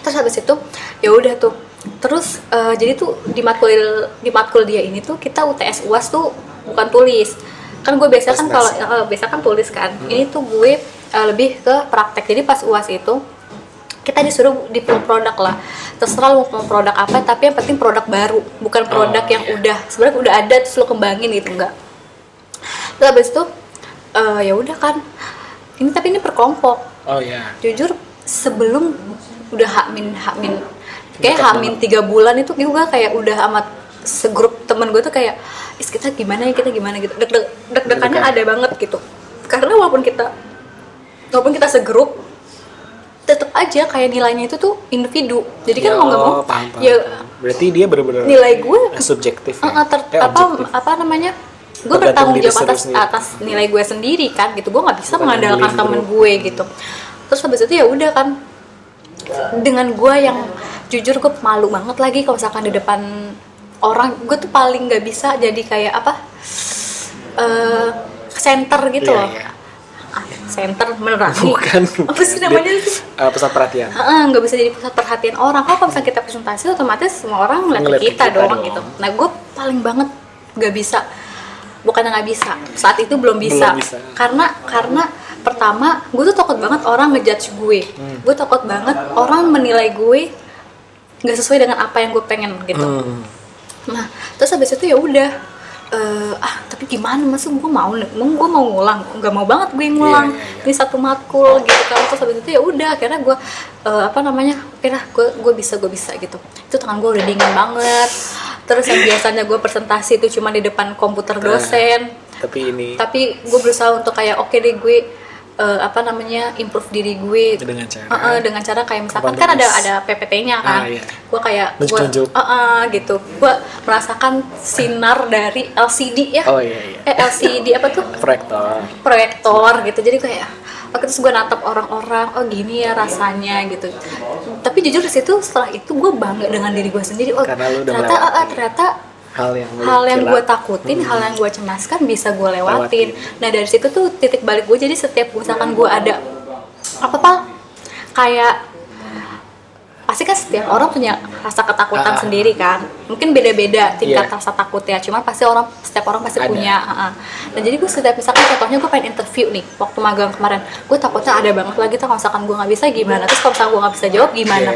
Speaker 2: Terus habis itu ya udah tuh. Terus eh, jadi tuh di matkul di matkul dia ini tuh kita UTS UAS tuh bukan tulis. Kan gue biasa kan kalau eh, biasa kan tulis kan. Ini tuh gue eh, lebih ke praktek. Jadi pas UAS itu kita disuruh di produk lah. Terserah lu mau produk apa tapi yang penting produk baru bukan produk
Speaker 1: Oh,
Speaker 2: yang
Speaker 1: iya.
Speaker 2: udah. Sebenarnya udah ada terus lu kembangin gitu enggak. Terus habis itu eh, ya udah kan. Ini tapi ini per kelompok.
Speaker 1: Oh ya.
Speaker 2: jujur sebelum udah hakmin hakmin kayak hakmin tiga bulan itu juga kayak udah amat segrup temen gue tuh kayak is kita gimana ya kita gimana gitu. Deg deg ada banget gitu. Karena walaupun kita walaupun kita segrup tetap aja kayak nilainya itu tuh individu jadi kan mau nggak mau
Speaker 1: paham, paham,
Speaker 2: ya
Speaker 1: paham. Berarti dia bener-bener
Speaker 2: nilai gue
Speaker 1: subjektif
Speaker 2: Uh, uh, ter-
Speaker 1: Eh,
Speaker 2: apa
Speaker 1: objektif.
Speaker 2: apa namanya gue bertanggung jawab atas
Speaker 1: sendiri.
Speaker 2: atas nilai gue sendiri kan gitu gue nggak bisa
Speaker 1: Bukan
Speaker 2: mengandalkan
Speaker 1: bullying,
Speaker 2: temen
Speaker 1: bro.
Speaker 2: gue gitu terus habis itu ya udah kan dengan gue yang jujur gue malu banget lagi kalau misalkan di depan orang gue tuh paling nggak bisa jadi kayak apa eh center gitu
Speaker 1: Iya,
Speaker 2: loh
Speaker 1: iya.
Speaker 2: Ah, center menerangi
Speaker 1: Bukan.
Speaker 2: apa sih namanya sih
Speaker 1: eh, pusat perhatian.
Speaker 2: Heeh, nggak bisa jadi pusat perhatian orang. Kalau misalnya kita presentasi, otomatis semua orang ngeliat kita,
Speaker 1: kita
Speaker 2: doang
Speaker 1: doang.
Speaker 2: gitu. Nah, gue paling banget nggak bisa. Bukan nggak bisa. Saat itu belum bisa.
Speaker 1: Belum bisa.
Speaker 2: Karena karena pertama, gue tuh takut banget orang ngejudge gue.
Speaker 1: Hmm.
Speaker 2: Gue takut banget orang menilai gue nggak sesuai dengan apa yang gue pengen gitu.
Speaker 1: Hmm.
Speaker 2: Nah, terus habis itu ya udah eh, ah tapi gimana? Masa gue mau mau gue mau ngulang? Nggak mau banget gue ngulang
Speaker 1: Iya, iya, iya.
Speaker 2: ini satu matkul gitu kan. Terus habis itu ya udah akhirnya gue eh, apa namanya? Akhirnya gue gue bisa gue bisa gitu. Itu tangan gue udah dingin banget. Terus yang biasanya gue presentasi itu cuma di depan komputer
Speaker 1: Nah.
Speaker 2: dosen.
Speaker 1: Tapi ini
Speaker 2: tapi gue berusaha untuk kayak oke deh gue eh, apa namanya improve diri gue
Speaker 1: dengan cara
Speaker 2: Eh, eh, dengan cara kayak misalkan kan ada ada PPT-nya kan,
Speaker 1: Ah, iya.
Speaker 2: gue kayak gue
Speaker 1: Nunjuk-nunjuk.
Speaker 2: gitu, gue merasakan sinar dari LCD ya,
Speaker 1: Oh iya iya.
Speaker 2: eh LCD apa tuh
Speaker 1: Proyektor.
Speaker 2: proyektor gitu, jadi kayak oke terus gue natap orang-orang, oh gini ya rasanya gitu. Tapi jujur di situ setelah itu gue bangga dengan diri gue sendiri, oh ternyata
Speaker 1: melewati.
Speaker 2: ternyata
Speaker 1: Hal yang
Speaker 2: hal yang gue takutin, hal yang gue cemaskan bisa gue lewatin.
Speaker 1: Lewatin.
Speaker 2: Nah dari situ tuh titik balik gue jadi setiap misalkan gue ada apa apa kayak pasti kan setiap orang punya rasa ketakutan
Speaker 1: Ah.
Speaker 2: sendiri kan. Mungkin beda-beda tingkat
Speaker 1: Iya.
Speaker 2: rasa takutnya. Cuman pasti orang setiap orang pasti
Speaker 1: Ada.
Speaker 2: punya. ah, ah. Nah jadi gue setiap misalkan contohnya gue pengen interview nih waktu magang kemarin, gue takutnya ada banget lagi tuh kalau misalkan gue nggak bisa gimana. Terus kalau misalkan gue nggak bisa jawab gimana?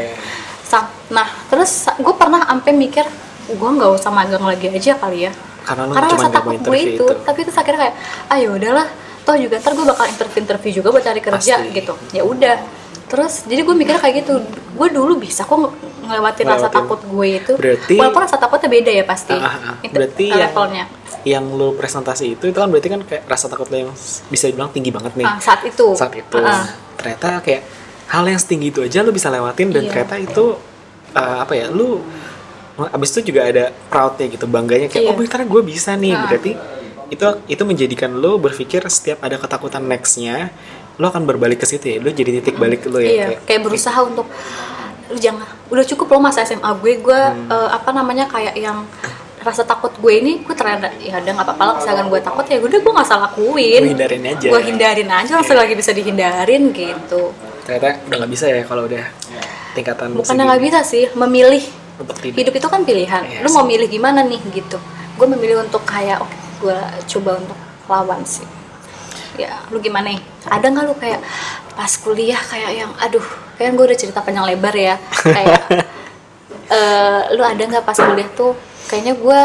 Speaker 2: Sam- nah terus gue pernah sampai mikir gue nggak usah magang lagi aja kali ya
Speaker 1: Karena lu
Speaker 2: karena rasa takut gue itu.
Speaker 1: itu.
Speaker 2: tapi terus akhirnya kayak ayo udahlah toh juga ntar gue bakal interview interview juga buat cari kerja
Speaker 1: Pasti.
Speaker 2: gitu ya udah terus jadi gue mikir kayak gitu gue dulu bisa kok nge- ngelewatin rasa
Speaker 1: Ngelewatin.
Speaker 2: takut gue itu
Speaker 1: Berarti-
Speaker 2: walaupun rasa takutnya beda ya pasti
Speaker 1: Ah, ah, ah.
Speaker 2: itu
Speaker 1: Berarti yang-
Speaker 2: levelnya
Speaker 1: yang lo presentasi itu itu kan berarti kan kayak rasa takut lo yang bisa dibilang tinggi banget nih
Speaker 2: Ah, saat itu
Speaker 1: saat itu
Speaker 2: Ah, ah.
Speaker 1: ternyata kayak hal yang setinggi itu aja lo bisa lewatin dan
Speaker 2: Iya.
Speaker 1: ternyata itu uh, apa ya lu abis itu juga ada proudnya gitu bangganya kayak
Speaker 2: Iya.
Speaker 1: oh ternyata gue bisa nih
Speaker 2: Ah.
Speaker 1: berarti itu itu menjadikan lo berpikir setiap ada ketakutan nextnya lo akan berbalik ke situ ya lo jadi titik balik lo ya
Speaker 2: iya
Speaker 1: kayak
Speaker 2: kayak berusaha untuk lu jangan udah cukup loh masa SMA gue gue
Speaker 1: Hmm.
Speaker 2: eh, apa namanya kayak yang rasa takut gue ini gue ternyata ya udah nggak apa-apa lah misalkan gue takut ya udah gue nggak salah lakuin
Speaker 1: Gue hindarin aja.
Speaker 2: gue hindarin aja langsung lagi bisa dihindarin gitu
Speaker 1: ternyata udah nggak bisa ya kalau udah tingkatan segini.
Speaker 2: nggak bisa sih memilih
Speaker 1: Untuk tidak.
Speaker 2: hidup itu kan pilihan.
Speaker 1: Iya
Speaker 2: lu mau milih gimana nih gitu. Gue memilih untuk kayak oke gue coba untuk lawan sih. Ya lu gimana nih? Ada nggak lu kayak pas kuliah kayak yang aduh kan gue udah cerita panjang lebar ya. Kayak eh, lu ada nggak pas kuliah tuh kayaknya gue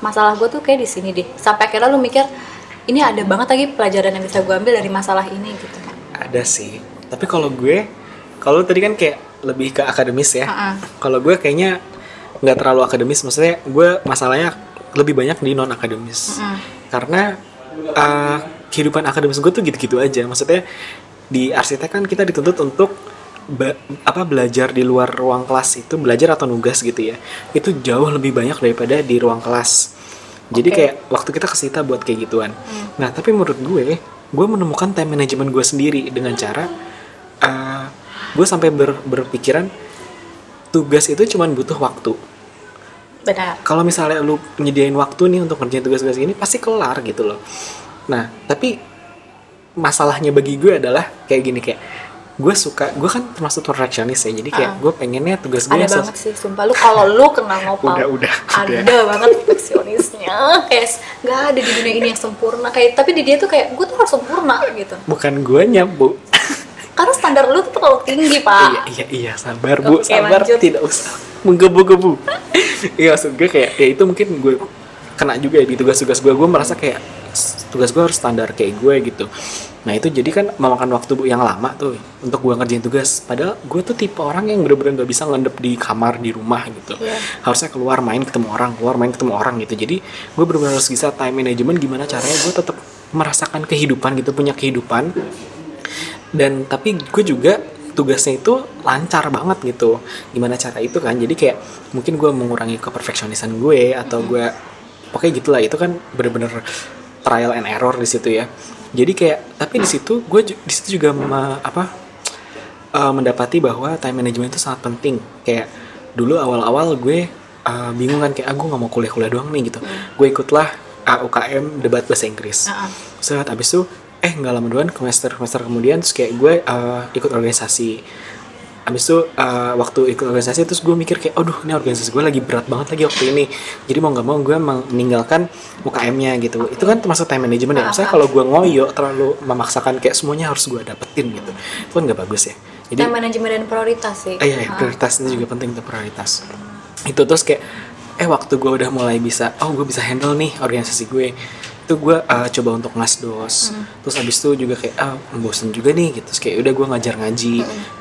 Speaker 2: masalah gue tuh kayak di sini deh. Sampai akhirnya lu mikir ini ada banget lagi pelajaran yang bisa gue ambil dari masalah ini gitu
Speaker 1: ada sih. Tapi kalau gue kalau tadi kan kayak lebih ke akademis ya.
Speaker 2: Ha-ha.
Speaker 1: kalau gue kayaknya nggak terlalu akademis maksudnya gue masalahnya lebih banyak di non akademis
Speaker 2: Mm-mm.
Speaker 1: karena uh, kehidupan akademis gue tuh gitu-gitu aja. Maksudnya di arsitek kan kita dituntut untuk ba- apa belajar di luar ruang kelas itu belajar atau nugas gitu ya. Itu jauh lebih banyak daripada di ruang kelas. Jadi
Speaker 2: Oke.
Speaker 1: kayak waktu kita kesita buat kayak gituan. Nah tapi menurut gue gue menemukan time management gue sendiri dengan cara uh, gue sampai ber- berpikiran tugas itu cuman butuh waktu.
Speaker 2: Benar.
Speaker 1: Kalau misalnya lu nyediain waktu nih untuk ngerjain tugas-tugas ini pasti kelar gitu loh. Nah tapi masalahnya bagi gue adalah kayak gini kayak gue suka gue kan termasuk perfeksionis ya jadi kayak
Speaker 2: Ah.
Speaker 1: gue pengennya tugas gue
Speaker 2: ada banget sih sumpah. Lu kalau lu kenal ngopal
Speaker 1: Udah, udah,
Speaker 2: ada
Speaker 1: udah.
Speaker 2: banget perfeksionisnya. Kayak nggak ada di dunia ini yang sempurna. Kayak tapi di dia tuh kayak gue tuh harus sempurna gitu.
Speaker 1: Bukan gue bu
Speaker 2: karena standar lu tuh terlalu tinggi pak.
Speaker 1: Iya iya iya sabar bu.
Speaker 2: Oke,
Speaker 1: sabar
Speaker 2: lanjut.
Speaker 1: tidak usah menggebu-gebu. Iya maksud gue kayak ya itu mungkin gue kena juga ya di tugas-tugas gue. Gue merasa kayak tugas gue harus standar kayak gue gitu. Nah itu jadi kan memakan waktu Bu, yang lama tuh untuk gue ngerjain tugas. Padahal gue tuh tipe orang yang bener-bener gak bisa ngendep di kamar di rumah gitu.
Speaker 2: Iya.
Speaker 1: harusnya keluar main ketemu orang keluar main ketemu orang gitu. Jadi gue bener-bener harus bisa time management gimana caranya gue tetap merasakan kehidupan gitu punya kehidupan dan tapi gue juga tugasnya itu lancar banget gitu. Gimana cara itu kan? Jadi kayak mungkin gue mengurangi keperfeksionisan gue atau gue pokoknya gitulah. Itu kan bener-bener trial and error di situ ya. Jadi kayak tapi di situ gue di situ juga me- apa eh, mendapati bahwa time management itu sangat penting. Kayak dulu awal-awal gue eh, bingung kan kayak ah gue nggak mau kuliah-kuliah doang nih gitu. Gue ikutlah ah, UKM debat bahasa Inggris.
Speaker 2: Heeh.
Speaker 1: Set, abis itu eh nggak lama doang semester semester kemudian terus kayak gue eh, ikut organisasi. Abis itu eh, waktu ikut organisasi terus gue mikir kayak aduh ini organisasi gue lagi berat banget lagi waktu ini. Jadi mau nggak mau gue meninggalkan UKM-nya gitu. Itu kan termasuk time management ya. Misalnya kalau gue ngoyo terlalu memaksakan kayak semuanya harus gue dapetin gitu. Itu kan nggak bagus ya. Jadi
Speaker 2: time manajemen dan prioritas sih.
Speaker 1: Eh, iya, iya, prioritas itu juga penting tuh prioritas. Itu terus kayak eh waktu gue udah mulai bisa, oh gue bisa handle nih organisasi gue. Itu gue uh, coba untuk ngasdos. Terus abis itu juga kayak ah bosen juga nih gitu. Terus kayak udah gue ngajar ngaji,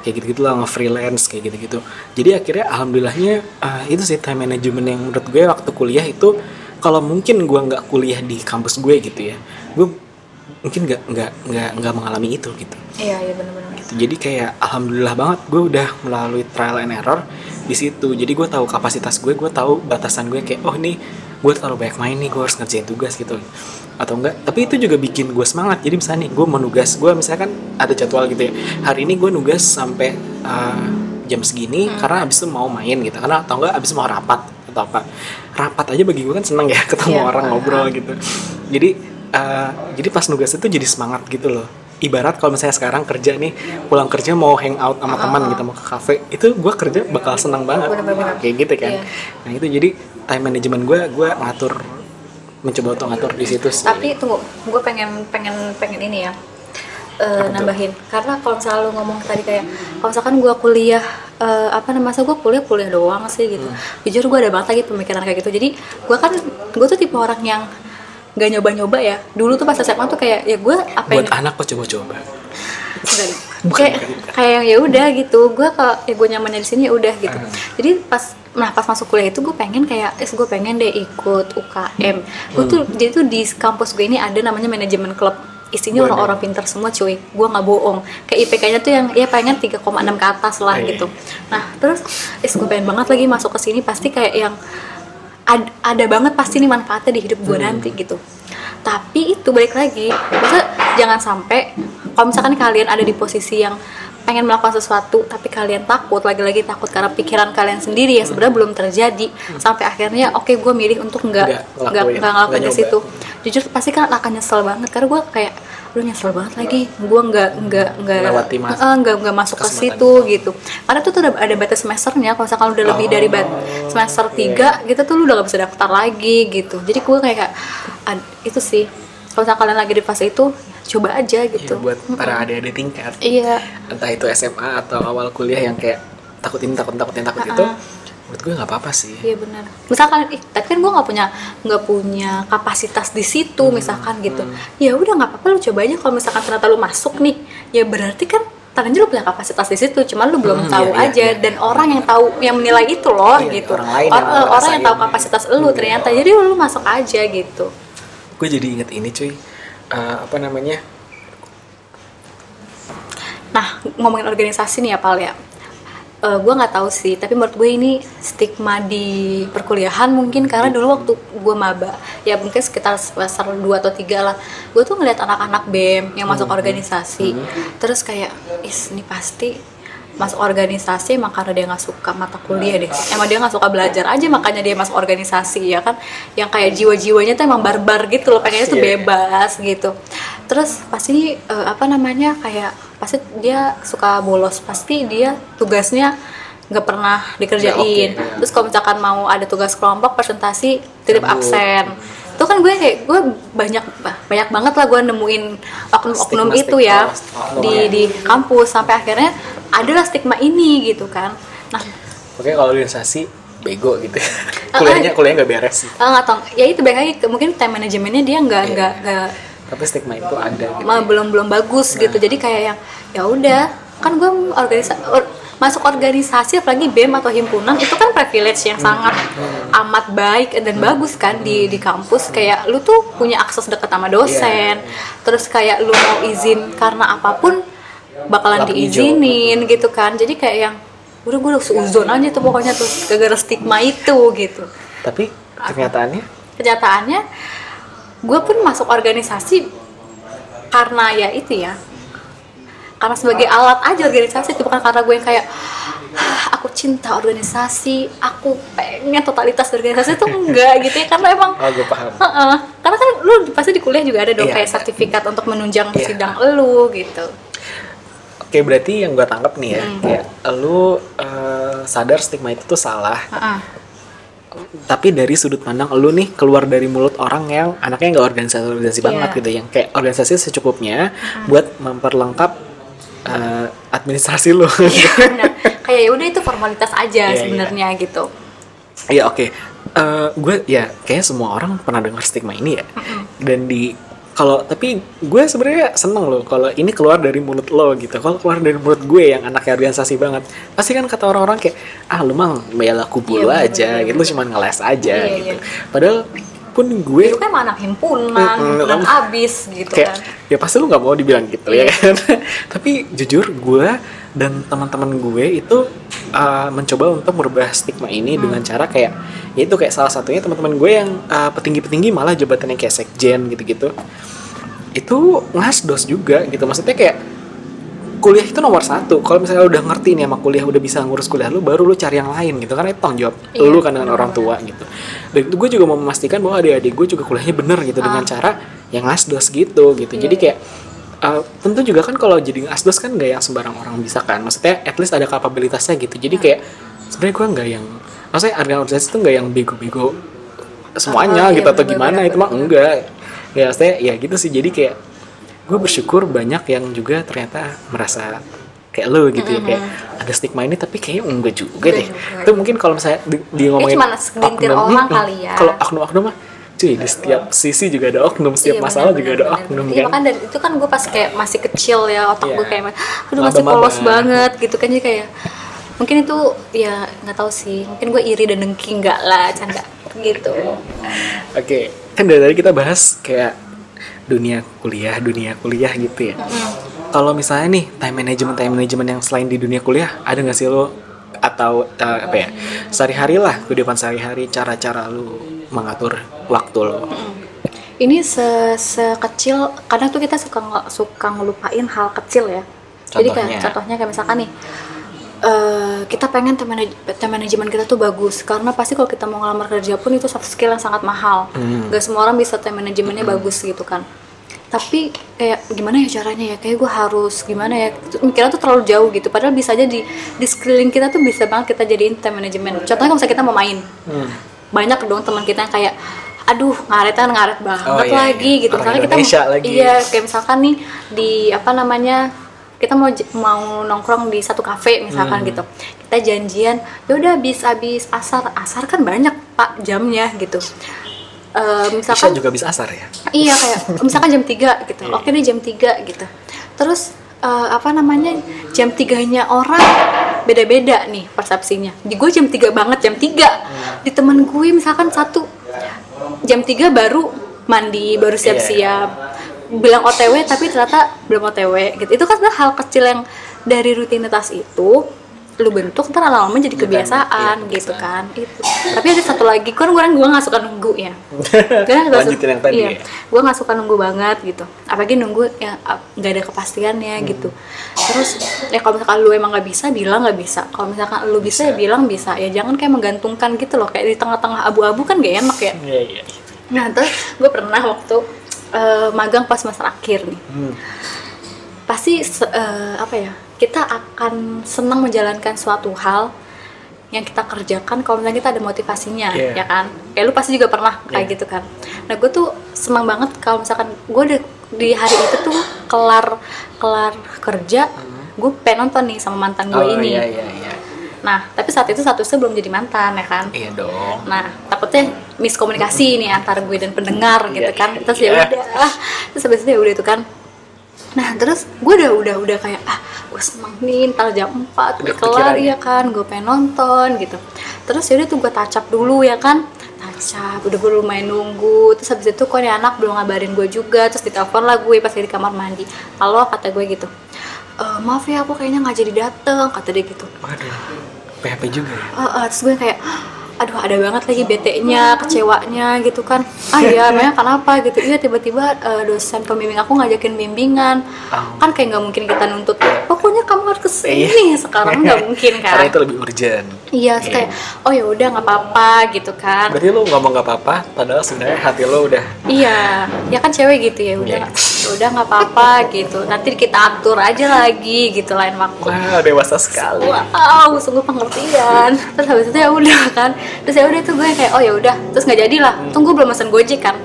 Speaker 1: kayak gitu-gitu lah nge-freelance kayak gitu-gitu. Jadi akhirnya alhamdulillahnya uh, itu sih time management yang menurut gue waktu kuliah itu kalau mungkin gue nggak kuliah di kampus gue gitu ya, gue mungkin nggak nggak nggak nggak mengalami itu gitu
Speaker 2: iya iya benar-benar
Speaker 1: gitu. Jadi kayak alhamdulillah banget gue udah melalui trial and error di situ. Jadi gue tahu kapasitas gue, gue tahu batasan gue kayak oh nih gue terlalu banyak main nih, gue harus ngerjain tugas gitu. Atau enggak, tapi itu juga bikin gue semangat. Jadi misalnya nih gue mau nugas, gue misalnya kan ada jadwal gitu ya. Hari ini gue nugas sampai uh, jam segini karena abis itu mau main gitu. Karena atau enggak abis itu mau rapat atau apa. Rapat aja bagi gue kan seneng ya ketemu
Speaker 2: Iya.
Speaker 1: orang ngobrol gitu. Jadi uh, jadi pas nugas itu jadi semangat gitu loh ibarat kalau misalnya sekarang kerja nih pulang kerja mau hangout sama teman gitu mau ke kafe itu gue kerja bakal senang banget
Speaker 2: Bener-bener.
Speaker 1: kayak gitu kan
Speaker 2: Iya.
Speaker 1: nah itu jadi time management gue gue ngatur mencoba untuk ngatur di situ sih
Speaker 2: tapi tunggu gue pengen pengen pengen ini ya
Speaker 1: tuh?
Speaker 2: nambahin karena kalau misalnya lu ngomong tadi kayak kalau misalkan gue kuliah eh, apa namanya masa gue kuliah kuliah doang sih gitu
Speaker 1: Hmm.
Speaker 2: jujur gue ada banget lagi pemikiran kayak gitu jadi gue kan gue tuh tipe orang yang gak nyoba-nyoba ya. Dulu tuh pas SMA tuh kayak ya gue apa yang
Speaker 1: buat anak kok coba-coba.
Speaker 2: Kayak kayak ya udah gitu. Gue kalau ya gue nyamannya di sini ya udah gitu.
Speaker 1: Ah.
Speaker 2: jadi pas nah pas masuk kuliah itu gue pengen kayak es gue pengen deh ikut UKM gue tuh
Speaker 1: Hmm.
Speaker 2: jadi tuh di kampus gue ini ada namanya manajemen klub. Isinya orang-orang pintar semua cuy. Gue nggak bohong. Kayak IPK-nya tuh yang ya pengen 3,6 ke atas lah
Speaker 1: Iya.
Speaker 2: gitu. nah terus es gue pengen banget lagi masuk ke sini. Pasti kayak yang ad- ada banget pasti nih manfaatnya di hidup gue
Speaker 1: Hmm.
Speaker 2: nanti gitu tapi itu balik lagi maksudnya jangan sampai kalau misalkan kalian ada di posisi yang pengen melakukan sesuatu tapi kalian takut lagi-lagi takut karena pikiran kalian sendiri yang sebenarnya belum terjadi. Sampai akhirnya oke gue milih untuk nggak
Speaker 1: Nggak
Speaker 2: nggak
Speaker 1: ngelakuin,
Speaker 2: ke situ. Jujur pasti kan akan nyesel banget karena gue kayak lu nyesel banget lagi gue nggak nggak nggak nggak nggak masuk ke situ gitu. Karena tuh udah ada batas semesternya kalau misalkan udah lebih dari bat semester 3 gitu tuh lu udah gak bisa daftar lagi gitu. Jadi gue kayak ad- itu sih kalau misalkan kalian lagi di fase itu coba aja
Speaker 1: Ya,
Speaker 2: gitu
Speaker 1: buat para adik-adik tingkat
Speaker 2: iya
Speaker 1: entah itu SMA atau awal kuliah yang kayak takut ini takut takut ini takut itu
Speaker 2: Uh-uh.
Speaker 1: menurut gue nggak apa-apa sih
Speaker 2: Iya benar. Misalkan, ih, tapi kan gue nggak punya nggak punya kapasitas di situ, misalkan gitu. Ya udah nggak apa-apa, lu coba aja. Kalau misalkan ternyata lu masuk nih, ya berarti kan tandanya lu punya kapasitas di situ, cuman lu belum
Speaker 1: Hmm,
Speaker 2: tahu
Speaker 1: iya, iya,
Speaker 2: aja.
Speaker 1: iya.
Speaker 2: Dan orang yang tahu, yang menilai itu loh,
Speaker 1: Iya,
Speaker 2: gitu.
Speaker 1: orang lain
Speaker 2: Or-
Speaker 1: yang
Speaker 2: orang yang tahu kapasitas lu ternyata. Jadi lu masuk aja gitu.
Speaker 1: Gue jadi inget ini cuy. Eh, apa namanya?
Speaker 2: Nah, ngomongin organisasi nih ya, Pal ya. Eh gue nggak tahu sih, tapi menurut gue ini stigma di perkuliahan mungkin karena dulu waktu gue maba, ya mungkin sekitar semester 2 atau 3 lah, gue tuh ngeliat anak-anak BEM yang masuk organisasi, terus kayak, is ini pasti masuk organisasi emang karena dia nggak suka mata kuliah deh. Emang dia nggak suka belajar aja makanya dia masuk organisasi ya kan? Yang kayak jiwa-jiwanya tuh emang barbar gitu loh pengennya tuh
Speaker 1: Iya.
Speaker 2: bebas gitu. Terus pasti eh, apa namanya kayak pasti dia suka bolos pasti dia tugasnya nggak pernah dikerjain.
Speaker 1: Ya, oke, ya.
Speaker 2: terus kalau misalkan mau ada tugas kelompok presentasi titip absen. Itu kan gue kayak gue banyak banyak banget lah gue nemuin oknum-oknum itu ya di di kampus. Sampai akhirnya adalah stigma ini gitu kan. Nah.
Speaker 1: Oke kalau organisasi bego gitu. Kuliahnya kuliahnya nggak beres. Sih
Speaker 2: eh, nggak tahu. Ya itu baik lagi mungkin time manajemennya dia nggak
Speaker 1: Iya.
Speaker 2: nggak nggak
Speaker 1: tapi stigma itu ada gitu.
Speaker 2: Mah belum belum bagus gitu. Jadi kayak yang ya udah kan gue organisasi masuk organisasi apalagi bem atau himpunan itu kan privilege yang sangat amat baik dan bagus kan di di kampus. Kayak lu tuh punya akses dekat sama dosen. Terus kayak lu mau izin karena apa pun bakalan
Speaker 1: Lampu
Speaker 2: diizinin gitu kan. Jadi kayak yang udah gue udah seuzon aja tuh pokoknya tuh gara-gara stigma itu gitu.
Speaker 1: Tapi kenyataannya?
Speaker 2: Kenyataannya gue pun masuk organisasi karena ya itu ya. Karena sebagai alat aja organisasi itu bukan karena gue yang kayak "Ah, aku cinta organisasi aku pengen totalitas organisasi itu enggak gitu ya. Karena emang
Speaker 1: oh gue paham.
Speaker 2: Heeh. karena kan lu pasti di kuliah juga ada dong
Speaker 1: Iya,
Speaker 2: kayak sertifikat untuk menunjang
Speaker 1: Iya.
Speaker 2: sidang lu gitu
Speaker 1: Oke berarti yang gue tangkap nih ya
Speaker 2: Hmm.
Speaker 1: kayak lu eh, sadar stigma itu tuh salah
Speaker 2: Heeh.
Speaker 1: tapi dari sudut pandang lu nih keluar dari mulut orang yang anaknya nggak organisasi organisasi
Speaker 2: Iya.
Speaker 1: banget gitu yang kayak organisasi secukupnya buat memperlengkap eh, administrasi lu
Speaker 2: Iya, benar. kayak ya udah itu formalitas aja
Speaker 1: Iya,
Speaker 2: sebenarnya gitu
Speaker 1: Iya oke, Eh, gue ya kayaknya semua orang pernah dengar stigma ini ya. Dan di kalau tapi gue sebenarnya seneng loh kalau ini keluar dari mulut lo gitu. Kalau keluar dari mulut gue yang anaknya organisasi banget, pasti kan kata orang-orang kayak ah lu mah laku pulu
Speaker 2: Iya,
Speaker 1: aja
Speaker 2: bener-bener.
Speaker 1: gitu, lu cuma ngeles aja
Speaker 2: Iya,
Speaker 1: gitu.
Speaker 2: iya.
Speaker 1: Padahal pun gue
Speaker 2: itu kan anak himpunan himpunan
Speaker 1: kan.
Speaker 2: abis gitu
Speaker 1: kayak
Speaker 2: kan
Speaker 1: ya pasti lu nggak mau dibilang gitu ya
Speaker 2: Iya.
Speaker 1: kan tapi jujur gue dan teman-teman gue itu uh, mencoba untuk merubah stigma ini
Speaker 2: Hmm.
Speaker 1: dengan cara kayak ya itu kayak salah satunya teman-teman gue yang uh, petinggi-petinggi malah jabatannya kayak sekjen gitu-gitu itu ngasdos juga gitu maksudnya kayak kuliah itu nomor satu. Kalau misalnya udah ngerti nih sama kuliah udah bisa ngurus kuliah lu baru lu cari yang lain gitu. Karena itu tanggung jawab
Speaker 2: Iya,
Speaker 1: lu kan dengan orang tua gitu. Dan itu gue juga mau memastikan bahwa adik-adik gue juga kuliahnya bener gitu dengan
Speaker 2: Ah.
Speaker 1: cara yang ngasdos gitu gitu.
Speaker 2: Iya,
Speaker 1: jadi kayak uh, tentu juga kan kalau jadi ngasdos kan nggak yang sembarang orang bisa kan. Maksudnya at least ada kapabilitasnya gitu. Jadi kayak sebenarnya gue nggak yang maksudnya organisasi itu nggak yang bego-bego semuanya
Speaker 2: Ah,
Speaker 1: gitu
Speaker 2: iya,
Speaker 1: atau gimana
Speaker 2: benar,
Speaker 1: itu mah enggak. Ya maksudnya ya gitu sih. Jadi kayak gue bersyukur banyak yang juga ternyata merasa kayak lo gitu ya kayak ada stigma ini tapi kayaknya enggak juga
Speaker 2: Enggak
Speaker 1: deh
Speaker 2: juga.
Speaker 1: itu mungkin kalau misalnya di, di ngomongin
Speaker 2: cuma segelintir
Speaker 1: oknum,
Speaker 2: orang
Speaker 1: hmm,
Speaker 2: kali ya.
Speaker 1: kalau oknum-oknum mah cuy di setiap sisi juga ada oknum setiap
Speaker 2: Iya,
Speaker 1: masalah
Speaker 2: benar,
Speaker 1: juga
Speaker 2: benar,
Speaker 1: ada
Speaker 2: benar,
Speaker 1: oknum
Speaker 2: benar. Iya,
Speaker 1: kan
Speaker 2: makanya dari itu kan gue pas kayak masih kecil ya otak
Speaker 1: Iya.
Speaker 2: gue kayak aduh masih
Speaker 1: Maba-maba.
Speaker 2: polos banget gitu kan jadi kayak mungkin itu ya nggak tahu sih mungkin gue iri dan dengki nggak lah canda gitu
Speaker 1: Oke, kan dari tadi kita bahas kayak dunia kuliah, dunia kuliah gitu ya. Kalau misalnya nih time management, time management yang selain di dunia kuliah, ada nggak sih lo atau eh, apa ya sehari-hari lah kehidupan sehari-hari cara-cara lu mengatur waktu lo.
Speaker 2: ini se sekecil kadang tuh kita suka suka ngelupain hal kecil ya jadi kayak
Speaker 1: Contohnya?
Speaker 2: contohnya kayak misalkan nih eh, kita pengen time, manaj- time management kita tuh bagus. Karena pasti kalau kita mau ngelamar kerja pun itu soft skill yang sangat mahal.
Speaker 1: Hmm.
Speaker 2: gak semua orang bisa time managementnya bagus gitu kan. Tapi kayak gimana ya caranya ya? Kayak gue harus gimana ya? Mikirnya tuh terlalu jauh gitu. Padahal bisa aja di di sekeliling kita tuh bisa banget kita jadiin time management contohnya kalau misalnya kita mau main.
Speaker 1: Hmm.
Speaker 2: banyak dong teman kita yang kayak aduh ngaretan ngaret banget
Speaker 1: Oh, iya,
Speaker 2: lagi
Speaker 1: iya.
Speaker 2: gitu. Misalnya kita
Speaker 1: lagi.
Speaker 2: iya kayak misalkan nih di apa namanya kita mau mau nongkrong di satu kafe misalkan
Speaker 1: Hmm.
Speaker 2: gitu kita janjian ya udah habis habis asar asar kan banyak pak jamnya gitu
Speaker 1: Isya
Speaker 2: misalkan
Speaker 1: juga bisa asar ya.
Speaker 2: iya kayak misalkan jam 3 gitu
Speaker 1: Iya.
Speaker 2: oke deh jam 3 gitu terus eh, apa namanya jam tiganya orang beda-beda nih persepsinya di gue jam 3 banget jam 3
Speaker 1: Hmm.
Speaker 2: di temen gue misalkan satu jam 3 baru mandi baru
Speaker 1: Iya.
Speaker 2: siap-siap bilang OTW tapi ternyata belum OTW gitu. Itu kan hal kecil yang dari rutinitas itu lu bentuk ntar lama-lama jadi kebiasaan
Speaker 1: iya,
Speaker 2: gitu kan. Itu. Tapi ada satu lagi kan gue gue nggak suka nunggu ya. Gue nggak
Speaker 1: Lanjutin
Speaker 2: suka-
Speaker 1: yang tadi
Speaker 2: iya,
Speaker 1: ya.
Speaker 2: gue nggak suka nunggu banget gitu. Apalagi nunggu yang nggak ada kepastiannya
Speaker 1: Hmm.
Speaker 2: gitu. Terus ya kalau misalkan lu emang nggak bisa bilang nggak bisa. Kalau misalkan lu bisa, ya
Speaker 1: Bisa.
Speaker 2: bilang bisa. Ya jangan kayak menggantungkan gitu loh. Kayak di tengah-tengah abu-abu kan gak enak ya.
Speaker 1: Iya iya.
Speaker 2: nah terus gue pernah waktu uh, magang pas semester akhir nih
Speaker 1: Hmm.
Speaker 2: pasti eh, apa ya kita akan senang menjalankan suatu hal yang kita kerjakan kalau misalnya kita ada motivasinya
Speaker 1: Iya.
Speaker 2: ya kan kayak lu pasti juga pernah kayak
Speaker 1: Iya.
Speaker 2: gitu kan nah gue tuh senang banget kalau misalkan gue udah di hari itu tuh kelar kelar kerja gue pengen nonton nih sama mantan gue
Speaker 1: Hmm. Oh
Speaker 2: ini
Speaker 1: iya iya iya.
Speaker 2: Nah tapi saat itu statusnya belum jadi mantan ya kan
Speaker 1: Iya dong.
Speaker 2: Nah, takutnya miskomunikasi nih antara gue dan pendengar gitu
Speaker 1: Iya,
Speaker 2: kan.
Speaker 1: iya,
Speaker 2: Terus ya
Speaker 1: iya.
Speaker 2: udah, ah, terus habis itu ya udah itu kan. Nah, terus gue udah udah udah kayak ah, gue seneng nih ntar jam 4
Speaker 1: Udah
Speaker 2: gue kelar
Speaker 1: kepikiran
Speaker 2: ya kan, gue pengen nonton gitu. Terus ya udah tuh gue tacap dulu ya kan. Tacap, udah gue lumayan nunggu. Terus habis itu kok nih anak belum ngabarin gue juga. Terus ditelepon lah gue pas di kamar mandi. Halo, kata gue gitu. "E, maaf ya aku kayaknya nggak jadi dateng kata dia gitu
Speaker 1: Waduh. PHP juga ya.
Speaker 2: Ah, ah, terus gue kayak aduh ada banget lagi bete-nya, kecewanya gitu kan. Ah iya memang kenapa gitu? Iya tiba-tiba eh, dosen pembimbing aku ngajakin bimbingan.
Speaker 1: Oh.
Speaker 2: kan kayak nggak mungkin kita nuntut pokoknya kamu harus ke sini sekarang nggak mungkin kan.
Speaker 1: Karena itu lebih urgent.
Speaker 2: iya kayak oh ya udah nggak apa-apa gitu kan.
Speaker 1: Berarti lu ngomong gak apa-apa, padahal sebenarnya hati lo udah
Speaker 2: iya. Ya kan cewek gitu ya udah
Speaker 1: Iya.
Speaker 2: ya udah nggak apa-apa gitu. Nanti kita atur aja lagi gitu lain waktu.
Speaker 1: Wah dewasa sekali.
Speaker 2: wow sungguh pengertian. Terus habis itu ya udah kan terus ya udah tuh gue kayak oh ya udah. Terus nggak jadi lah tunggu belum pesan gojek kan.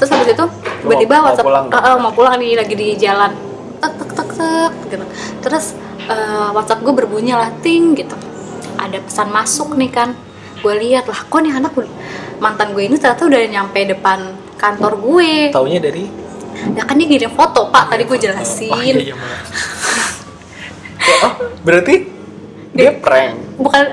Speaker 2: Terus habis itu tiba-tiba
Speaker 1: mau
Speaker 2: WhatsApp
Speaker 1: pulang?
Speaker 2: "Ah, ah, mau pulang nih lagi di jalan. Tek tek tek tek gitu. Terus eh, WhatsApp gue berbunyi lah ting gitu. Ada pesan masuk nih kan. Gue lihat lah kok nih anak mantan gue ini ternyata udah nyampe depan kantor gue.
Speaker 1: Taunya dari?
Speaker 2: Ya kan dia ngirim foto pak. Tadi gue jelasin.
Speaker 1: Oh, iya, iya. Ya, oh, berarti dia prank.
Speaker 2: Bukan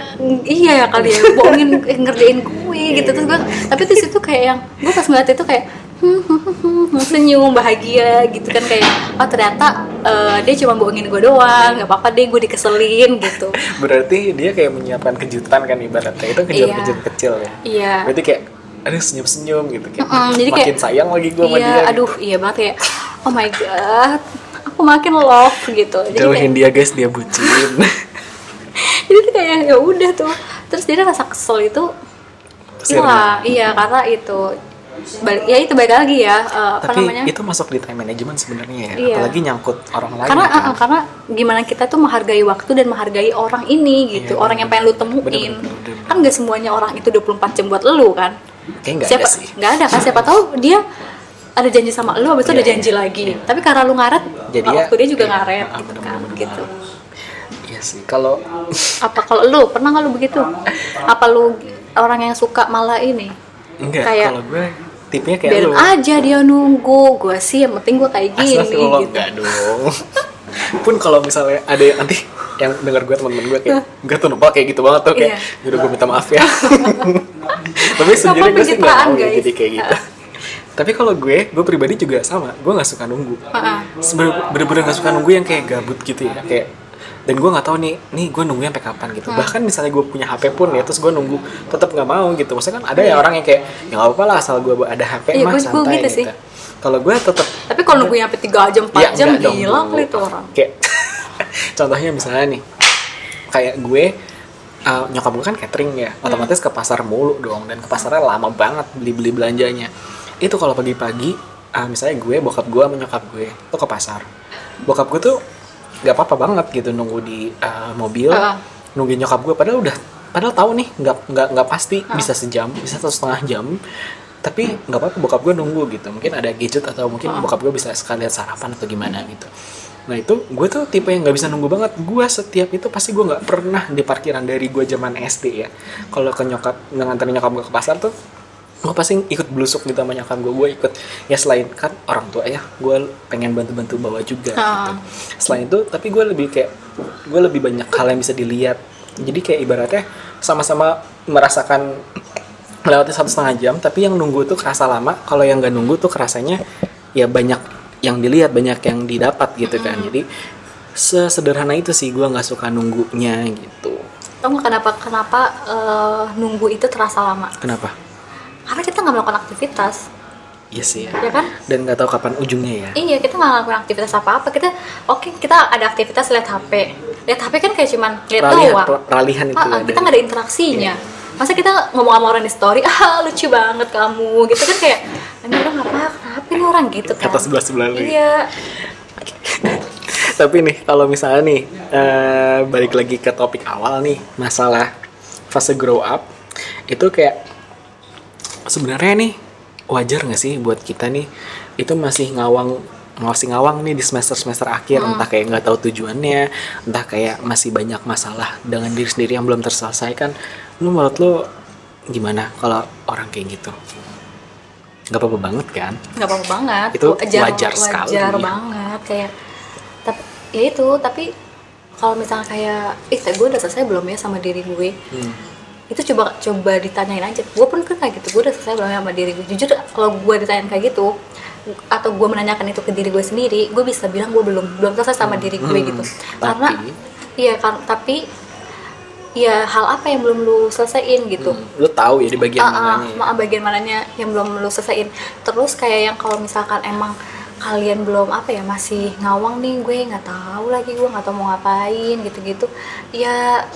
Speaker 2: iya ya kali ya bohongin ngerjain gue gitu terus gue tapi di situ kayak yang gue pas ngeliat itu kayak hmm, hmm, hmm, hmm, senyum bahagia gitu kan kayak oh ternyata eh, dia cuma bohongin gue doang nggak apa-apa deh gue dikeselin gitu
Speaker 1: Berarti dia kayak menyiapkan kejutan kan ibaratnya. Itu kejutan-kejutan
Speaker 2: Iya.
Speaker 1: kecil ya.
Speaker 2: iya
Speaker 1: Berarti kayak aduh senyum-senyum gitu kayak
Speaker 2: Mm-mm, jadi
Speaker 1: makin
Speaker 2: kayak-
Speaker 1: sayang lagi gue sama
Speaker 2: iya
Speaker 1: dia.
Speaker 2: aduh iya banget kayak oh my god aku makin love gitu jadi
Speaker 1: Jauhin
Speaker 2: kayak,
Speaker 1: dia guys, dia bucin.
Speaker 2: jadi tuh kayak ya udah tuh. Terus dia rasa kesel itu hilang. Iya karena itu. Balik ya itu balik lagi ya apa
Speaker 1: Tapi
Speaker 2: namanya?
Speaker 1: itu masuk di time management sebenarnya ya.
Speaker 2: Iya.
Speaker 1: Apalagi nyangkut orang lain.
Speaker 2: karena
Speaker 1: kan.
Speaker 2: uh, uh, karena gimana kita tuh menghargai waktu dan menghargai orang ini gitu.
Speaker 1: Iya,
Speaker 2: orang yang pengen lu temuin.
Speaker 1: Bener, bener, bener.
Speaker 2: kan gak semuanya orang itu 24 jam buat lu kan.
Speaker 1: Kayak nggak
Speaker 2: siapa
Speaker 1: ada sih.
Speaker 2: ada kan. Siapa tahu dia ada janji sama lu habis itu
Speaker 1: Iya,
Speaker 2: ada janji
Speaker 1: iya,
Speaker 2: lagi tapi karena lu ngaret
Speaker 1: Jadi
Speaker 2: waktu
Speaker 1: ya-
Speaker 2: dia juga
Speaker 1: iya,
Speaker 2: ngaret
Speaker 1: ah,
Speaker 2: gitu
Speaker 1: bener,
Speaker 2: kan
Speaker 1: bener,
Speaker 2: gitu.
Speaker 1: Iya sih. Kalau
Speaker 2: apa kalau lu pernah nggak lu begitu apa lu orang yang suka malah ini
Speaker 1: enggak,
Speaker 2: Kayak-
Speaker 1: kalau gue tipenya kayak lu.
Speaker 2: aja dia nunggu gue sih yang penting gue kayak gini gitu
Speaker 1: enggak dong. Pun kalau misalnya ada yang nanti yang denger gue teman-teman gue kayak enggak tuh Nopal kayak gitu banget tuh kayak
Speaker 2: Iya.
Speaker 1: yaudah gue minta maaf ya. Tapi sejujurnya gue sih nggak mau ya
Speaker 2: guys.
Speaker 1: jadi kayak gitu. Tapi kalau gue, gue pribadi juga sama. Gue nggak suka nunggu. Bener-bener nggak suka nunggu yang kayak gabut gitu ya. Kayak dan gue nggak tahu nih, nih gue nunggunya sampai kapan gitu. Bahkan misalnya gue punya HP pun ya, terus gue nunggu tetap nggak mau gitu. Maksudnya kan ada ya orang yang kayak ya nggak apa-apa lah asal gue ada HP
Speaker 2: Iya,
Speaker 1: mah
Speaker 2: gue- gue
Speaker 1: santai
Speaker 2: gitu
Speaker 1: gitu.
Speaker 2: sih.
Speaker 1: Kalau gue tetap
Speaker 2: tapi kalau nunggunya sampai 3 jam 4
Speaker 1: Ya,
Speaker 2: jam gila kali itu orang
Speaker 1: Kayak contohnya misalnya nih, kayak gue uh, nyokap gue kan catering ya,
Speaker 2: Hmm.
Speaker 1: otomatis ke pasar mulu dong dan ke pasarnya lama banget beli-beli belanjanya. Itu kalau pagi-pagi, uh, misalnya gue, bokap gue, sama nyokap gue tuh ke pasar. Bokap gue tuh nggak apa-apa banget gitu nunggu di uh, mobil,
Speaker 2: Heeh.
Speaker 1: nungguin nyokap gue. Padahal udah, padahal tahu nih nggak nggak nggak pasti
Speaker 2: Ah.
Speaker 1: bisa sejam, bisa satu setengah jam. Tapi nggak apa-apa bokap gue nunggu gitu. Mungkin ada gadget atau mungkin
Speaker 2: Ah.
Speaker 1: bokap gue bisa sekalian sarapan atau gimana gitu. Nah itu gue tuh tipe yang nggak bisa nunggu banget. Gue setiap itu pasti gue nggak pernah di parkiran dari gue zaman SD ya. Kalau ke nyokap nganterin nyokap gue ke pasar tuh gue pasti ikut belusuk gitu sama nyokap gue. Gue ikut ya selain kan orang tua ya, gue pengen bantu-bantu bawa juga.
Speaker 2: Ah.
Speaker 1: Gitu. Selain itu, tapi gue lebih kayak gue lebih banyak hal yang bisa dilihat. Jadi kayak ibaratnya sama-sama merasakan melewati satu setengah jam, tapi yang nunggu tuh kerasa lama. Kalau yang nggak nunggu tuh kerasanya ya banyak yang dilihat, banyak yang didapat gitu kan. Jadi sesederhana itu sih gue nggak suka nunggunya gitu.
Speaker 2: nggak kenapa kenapa eh, nunggu itu terasa lama
Speaker 1: Kenapa?
Speaker 2: Karena kita nggak melakukan aktivitas.
Speaker 1: Iya sih. Ya.
Speaker 2: ya kan?
Speaker 1: Dan nggak tahu kapan ujungnya ya.
Speaker 2: iya kita nggak melakukan aktivitas apa apa kita oke kita ada aktivitas lihat hp lihat hp kan kayak cuman lihat
Speaker 1: Peralihan,
Speaker 2: doang.
Speaker 1: peralihan itu
Speaker 2: Ah, ah,
Speaker 1: ada.
Speaker 2: kita nggak ada interaksinya. Masa kita ngomong sama orang di story ah lucu banget kamu gitu kan kayak ini orang apa kenapa ini orang? Gitu kan.
Speaker 1: Kata sebelah sebelah lu.
Speaker 2: iya.
Speaker 1: Tapi nih kalau misalnya nih eh, balik lagi ke topik awal nih masalah fase grow up itu kayak sebenarnya nih wajar nggak sih buat kita nih itu masih ngawang masih ngawang nih di semester semester akhir entah kayak nggak tahu tujuannya entah kayak masih banyak masalah dengan diri sendiri yang belum terselesaikan lu menurut lu gimana kalau orang kayak gitu? Nggak apa-apa banget kan?
Speaker 2: Nggak apa-apa banget.
Speaker 1: Itu wajar sekali.
Speaker 2: wajar banget kayak tapi ya itu tapi kalau misalnya kayak ih gue udah selesai belum ya sama diri gue?
Speaker 1: Hmm.
Speaker 2: Itu coba coba ditanyain aja. Gue pun kan kayak gitu. Gue udah selesai belum sama diri gue jujur kalau gue ditanyain kayak gitu atau gue menanyakan itu ke diri gue sendiri gue bisa bilang gue belum belum selesai sama diri gue
Speaker 1: Hmm,
Speaker 2: gitu
Speaker 1: tapi-
Speaker 2: karena iya kan tapi ya hal apa yang belum lu selesaiin gitu.
Speaker 1: Hmm, lu tahu ya di bagian
Speaker 2: Ah, ah,
Speaker 1: mananya. ya?
Speaker 2: maaf bagian mananya yang belum lu selesaiin. Terus kayak yang kalau misalkan emang kalian belum apa ya masih ngawang nih gue nggak tahu lagi gue nggak tahu mau ngapain gitu-gitu. Ya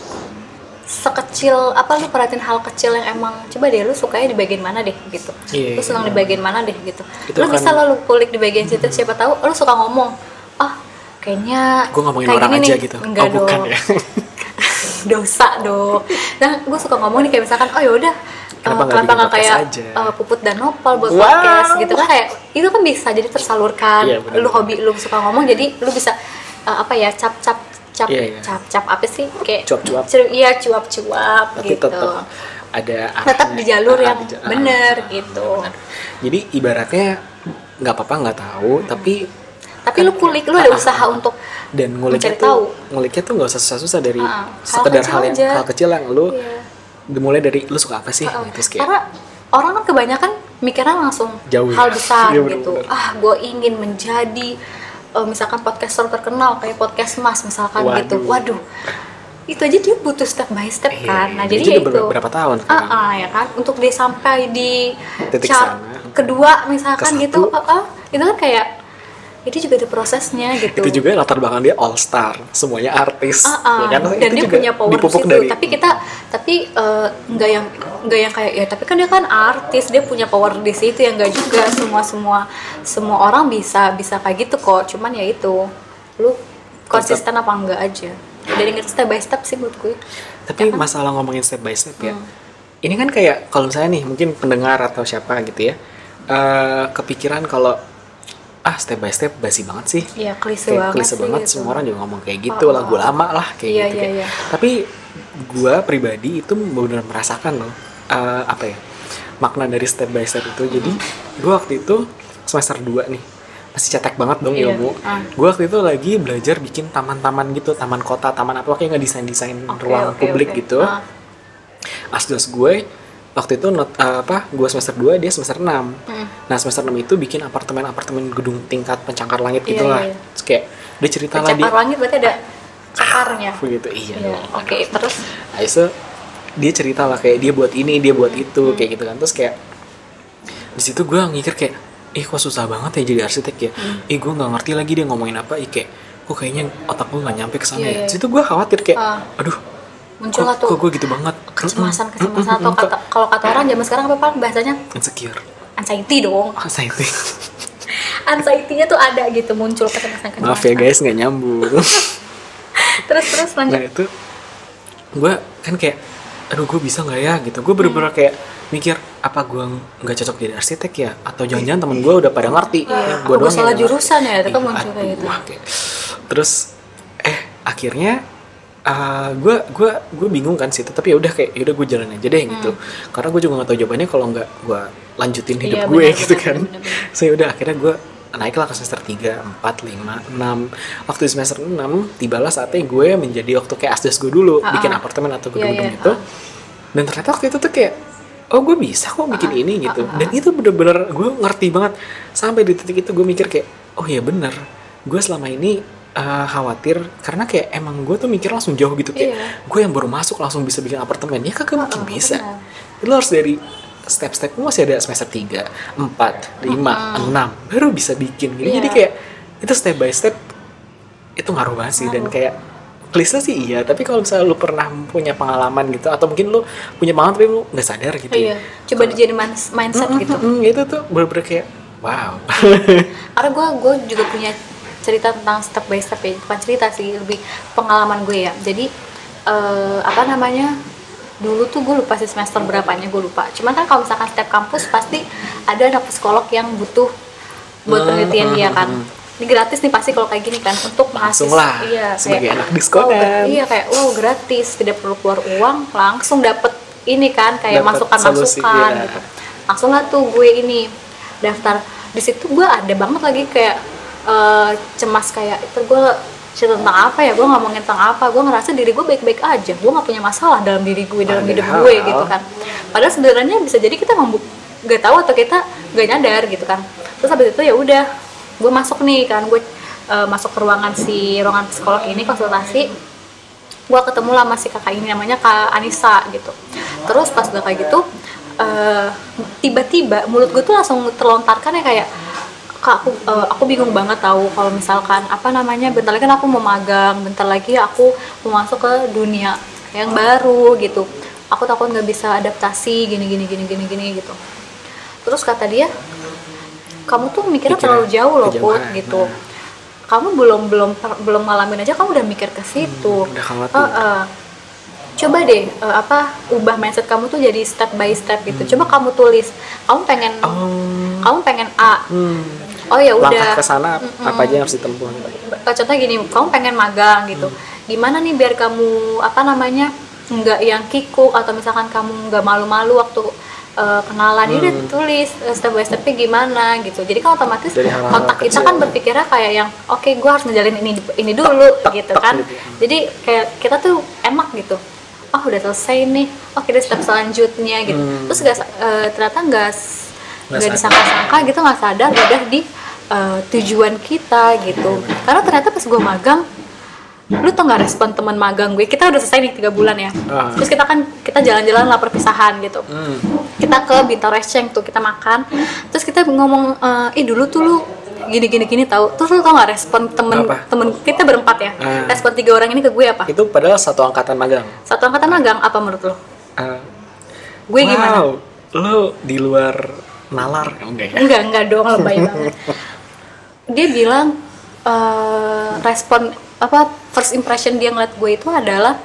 Speaker 2: sekecil apa lu perhatiin hal kecil yang emang coba deh lu sukanya di bagian mana deh gitu
Speaker 1: Iya,
Speaker 2: lu senang
Speaker 1: iya.
Speaker 2: di bagian mana deh gitu
Speaker 1: Itu
Speaker 2: lu bisa lo lu kulik di bagian situ siapa tahu lu suka ngomong ah kayaknya
Speaker 1: gue ngomongin
Speaker 2: kayak
Speaker 1: orang
Speaker 2: gini
Speaker 1: aja
Speaker 2: nih."
Speaker 1: gitu
Speaker 2: enggak
Speaker 1: oh bukan ya
Speaker 2: dosa dong nah gue suka ngomong nih kayak misalkan oh yaudah
Speaker 1: Kenapa
Speaker 2: eh,
Speaker 1: nggak
Speaker 2: kenapa
Speaker 1: bikin
Speaker 2: nggak kayak
Speaker 1: aja?
Speaker 2: eh, puput dan nopal buat
Speaker 1: Wow.
Speaker 2: podcast gitu kan kayak itu kan bisa jadi tersalurkan
Speaker 1: Iya, benar.
Speaker 2: lu hobi lu suka ngomong jadi lu bisa eh, apa ya cap cap cap
Speaker 1: Iya, iya.
Speaker 2: cap cap apa sih kayak
Speaker 1: Cuap-cuap.
Speaker 2: cer- iya cuap cuap
Speaker 1: tapi
Speaker 2: gitu
Speaker 1: tetap ada
Speaker 2: tetap di jalur
Speaker 1: Ah,
Speaker 2: yang
Speaker 1: di ja- ah,
Speaker 2: bener gitu
Speaker 1: jadi ibaratnya nggak apa-apa nggak tahu tapi
Speaker 2: tapi lu kulik lu ada usaha untuk
Speaker 1: dan nguliknya tuh
Speaker 2: tahu.
Speaker 1: nguliknya tuh nggak usah susah-susah dari
Speaker 2: Ah, hal
Speaker 1: sekedar
Speaker 2: kecil
Speaker 1: hal yang
Speaker 2: aja.
Speaker 1: hal kecil yang lu
Speaker 2: Iya.
Speaker 1: dimulai dari lu suka apa sih
Speaker 2: Heeh.
Speaker 1: gitu kayak
Speaker 2: Karena orang kan kebanyakan mikirnya langsung
Speaker 1: Jauh ya.
Speaker 2: hal besar
Speaker 1: Iya, bener,
Speaker 2: gitu.
Speaker 1: bener.
Speaker 2: Ah, gue ingin menjadi eh, misalkan podcaster terkenal kayak podcast Mas misalkan
Speaker 1: Waduh.
Speaker 2: gitu. Waduh. Itu aja dia butuh step by step
Speaker 1: Iya,
Speaker 2: kan.
Speaker 1: iya.
Speaker 2: Nah, jadi ya itu.
Speaker 1: beberapa- berapa tahun
Speaker 2: Ah,
Speaker 1: sekarang.
Speaker 2: ah, ya kan. Untuk dia sampai di
Speaker 1: Titik
Speaker 2: chart
Speaker 1: sana.
Speaker 2: kedua misalkan
Speaker 1: Ke
Speaker 2: gitu. ah, ah, itu kan kayak itu juga ada prosesnya gitu.
Speaker 1: itu juga latar belakang dia all star semuanya artis
Speaker 2: Ah, ah.
Speaker 1: ya kan?
Speaker 2: dan
Speaker 1: Itu
Speaker 2: dia
Speaker 1: juga
Speaker 2: punya power di
Speaker 1: dipupuk
Speaker 2: situ
Speaker 1: dari
Speaker 2: tapi kita tapi nggak yang nggak yang kayak ya tapi kan dia kan artis dia punya power di situ yang nggak juga semua semua semua orang bisa bisa kayak gitu kok cuman ya itu lu konsisten apa enggak aja dan inget step by step sih menurut gue
Speaker 1: tapi
Speaker 2: Ya kan?
Speaker 1: masalah ngomongin step by step ya
Speaker 2: Hmm.
Speaker 1: ini kan kayak kalau misalnya nih mungkin pendengar atau siapa gitu ya eh, kepikiran kalau ah step by step basi banget sih
Speaker 2: Iya, klise
Speaker 1: kayak
Speaker 2: banget
Speaker 1: klise
Speaker 2: sih
Speaker 1: banget
Speaker 2: gitu.
Speaker 1: semua orang juga ngomong kayak gitu
Speaker 2: Oh,
Speaker 1: lagu lama lah kayak
Speaker 2: Iya,
Speaker 1: gitu
Speaker 2: iya,
Speaker 1: kayak.
Speaker 2: iya.
Speaker 1: tapi gua pribadi itu benar merasakan loh eh, apa ya makna dari step by step itu jadi gua waktu itu semester 2 nih masih cetek banget dong
Speaker 2: Iya,
Speaker 1: ilmu
Speaker 2: ah.
Speaker 1: gua waktu itu lagi belajar bikin taman-taman gitu taman kota taman apa kayak nggak desain desain
Speaker 2: Oke,
Speaker 1: ruang
Speaker 2: oke,
Speaker 1: publik
Speaker 2: oke.
Speaker 1: gitu
Speaker 2: Ah.
Speaker 1: asdos gue waktu itu not, eh, apa gue semester 2 dia semester 6
Speaker 2: Mm.
Speaker 1: nah semester 6 itu bikin apartemen-apartemen gedung tingkat pencakar langit
Speaker 2: Iya,
Speaker 1: gitu lah
Speaker 2: iya, iya.
Speaker 1: Terus kayak dia cerita lah dia
Speaker 2: Pencakar langit berarti ada cakarnya.
Speaker 1: begitu iya,
Speaker 2: Iya,
Speaker 1: dong.
Speaker 2: oke. Terus
Speaker 1: Habis itu dia cerita lah kayak dia buat ini dia buat itu
Speaker 2: Hmm.
Speaker 1: kayak gitu kan terus kayak di situ gue mikir kayak ih kok susah banget ya jadi arsitek ya
Speaker 2: Hmm.
Speaker 1: ih gue nggak ngerti lagi dia ngomongin apa ih kayak kok kayaknya otak gue nggak nyampe ke sana
Speaker 2: Iya,
Speaker 1: ya
Speaker 2: iya.
Speaker 1: di situ gue khawatir kayak
Speaker 2: Ah.
Speaker 1: aduh
Speaker 2: muncul
Speaker 1: kok,
Speaker 2: lah tuh
Speaker 1: kok gue gitu banget?
Speaker 2: kecemasan kecemasan. Atau kata kalau kata orang zaman sekarang apa pak bahasanya?
Speaker 1: Insecure.
Speaker 2: Anxiety dong.
Speaker 1: Anxiety.
Speaker 2: Anxiety-nya tuh ada gitu muncul kecemasan kecemasan.
Speaker 1: Maaf ya guys nggak nyambung.
Speaker 2: Terus terus lanjut.
Speaker 1: Nah itu gue kan kayak aduh gue bisa nggak ya? Gitu. Gue bener-bener kayak mikir apa gue nggak cocok jadi arsitek ya? Atau jangan-jangan temen gue udah pada ngerti?
Speaker 2: Iya,
Speaker 1: gue
Speaker 2: gua salah jurusan ya? Itu kan
Speaker 1: Iya,
Speaker 2: muncul kayak gitu.
Speaker 1: terus eh akhirnya gue gue gue bingung kan situ tapi ya udah kayak yaudah gue jalan aja deh gitu. Karena gue juga nggak tahu jawabannya kalau nggak gue lanjutin hidup
Speaker 2: Hmm. Iya,
Speaker 1: gue
Speaker 2: benar,
Speaker 1: gitu
Speaker 2: benar,
Speaker 1: kan.
Speaker 2: benar, benar.
Speaker 1: saya udah akhirnya gue naiklah ke semester 3, 4, 5, 6 Waktu semester 6, tibalah saatnya gue menjadi waktu kayak asdas gue dulu
Speaker 2: Ah,
Speaker 1: Bikin
Speaker 2: ah.
Speaker 1: apartemen atau
Speaker 2: Iya,
Speaker 1: gedung-gedung
Speaker 2: iya,
Speaker 1: itu
Speaker 2: ah.
Speaker 1: Dan ternyata waktu itu tuh kayak Oh gue bisa kok bikin ini gitu.
Speaker 2: Ah,
Speaker 1: Dan itu bener-bener gue ngerti banget. Sampai di titik itu gue mikir kayak Oh iya bener. Gue selama ini eh, khawatir Karena kayak emang gue tuh mikir langsung jauh gitu Kayak
Speaker 2: Iya.
Speaker 1: gue yang baru masuk langsung bisa bikin apartemen Ya kagak mungkin bisa
Speaker 2: benar.
Speaker 1: Lo harus dari step-step masih ada semester 3, 4, 5, 6 baru bisa bikin gitu.
Speaker 2: Iya.
Speaker 1: Jadi kayak itu step by step itu ngaruh banget sih dan kayak klise sih iya, tapi kalau misalnya lu pernah punya pengalaman gitu atau mungkin lu punya pengalaman tapi lu nggak sadar gitu.
Speaker 2: iya coba dijadiin mind- mindset gitu
Speaker 1: Mm, itu tuh bener-bener kayak wow.
Speaker 2: karena gue gue juga punya cerita tentang step by step ya. Bukan cerita sih lebih pengalaman gue ya. Jadi eh, apa namanya dulu tuh gue lupa sih semester berapanya gue lupa. Cuman kan kalau misalkan setiap kampus pasti ada anak psikolog yang butuh buat
Speaker 1: Hmm,
Speaker 2: penelitian dia kan.
Speaker 1: Hmm.
Speaker 2: ini gratis nih pasti kalau kayak gini kan untuk
Speaker 1: Langsung
Speaker 2: mahasiswa.
Speaker 1: lah,
Speaker 2: iya
Speaker 1: sebagai
Speaker 2: kayak,
Speaker 1: anak diskonan.
Speaker 2: wow, gra- iya kayak wow gratis tidak perlu keluar uang langsung dapet ini kan kayak
Speaker 1: Dapet
Speaker 2: masukan
Speaker 1: solusi,
Speaker 2: masukan
Speaker 1: iya.
Speaker 2: gitu. Langsung lah tuh gue ini daftar. Di situ gue ada banget lagi kayak eh, cemas kayak itu gue cerita tentang apa ya? Gue ngomongin tentang apa? Gue ngerasa diri gue baik-baik aja. Gue nggak punya masalah dalam diri gue dalam hidup gue gitu kan. Padahal sebenarnya bisa jadi kita membu gak tahu atau kita gak nyadar gitu kan. Terus habis itu ya udah gue masuk nih kan. Gue eh, masuk ke ruangan si ruangan psikolog ini konsultasi. Gue ketemu lah sama si kakak ini namanya kak Anissa gitu. Terus pas udah kayak gitu eh, tiba-tiba mulut gue tuh langsung terlontarkan ya kayak kak aku eh, aku bingung banget tahu kalau misalkan apa namanya bentar lagi kan aku mau magang bentar lagi aku mau masuk ke dunia yang baru gitu aku takut nggak bisa adaptasi gini gini gini gini gini gitu terus kata dia kamu tuh mikirnya terlalu jauh loh put gitu
Speaker 1: nah.
Speaker 2: kamu belum belum belum ngalamin aja kamu udah mikir ke situ
Speaker 1: Hmm, udah khawatir.
Speaker 2: Eh, eh. coba deh eh, apa ubah mindset kamu tuh jadi step by step gitu coba kamu tulis kamu pengen
Speaker 1: Hmm. Oh.
Speaker 2: kamu pengen A
Speaker 1: Hmm.
Speaker 2: Oh ya udah.
Speaker 1: Langkah ke sana apa aja yang harus ditempuh?
Speaker 2: Contohnya gini kamu pengen magang gitu. Gimana nih biar kamu apa namanya nggak yang kikuk atau misalkan kamu nggak malu-malu waktu eh, kenalan ini udah tulis eh, step by stepnya gimana? gitu. Jadi kan otomatis
Speaker 1: hal-hal
Speaker 2: otak kita kan berpikirnya kayak yang oke gue harus ngejalin ini ini dulu gitu kan.
Speaker 1: gitu. Ya.
Speaker 2: jadi kayak kita tuh enak gitu. Oh udah selesai nih. Oke deh step selanjutnya gitu.
Speaker 1: Hmm.
Speaker 2: terus gak, eh, ternyata nggak
Speaker 1: Nggak
Speaker 2: disangka-sangka gitu nggak sadar udah di eh, tujuan kita gitu. Karena ternyata pas gue magang lu tau gak respon teman magang gue? Kita udah selesai nih tiga bulan ya.
Speaker 1: Ah.
Speaker 2: terus kita kan kita jalan-jalan lah perpisahan gitu.
Speaker 1: Hmm.
Speaker 2: kita ke Bintaro Eceng tuh kita makan. Terus kita ngomong eh ih dulu tuh lu gini gini gini tahu terus lu tau gak respon temen
Speaker 1: Apa?
Speaker 2: temen kita berempat ya?
Speaker 1: Ah.
Speaker 2: respon tiga orang ini ke gue apa?
Speaker 1: Itu padahal satu angkatan magang.
Speaker 2: satu angkatan magang apa menurut lu?
Speaker 1: Eh,
Speaker 2: gue gimana?
Speaker 1: Wow, Lu di luar nalar. Enggak ya?
Speaker 2: enggak enggak dong lebay banget dia bilang eh, respon apa first impression dia ngeliat gue itu adalah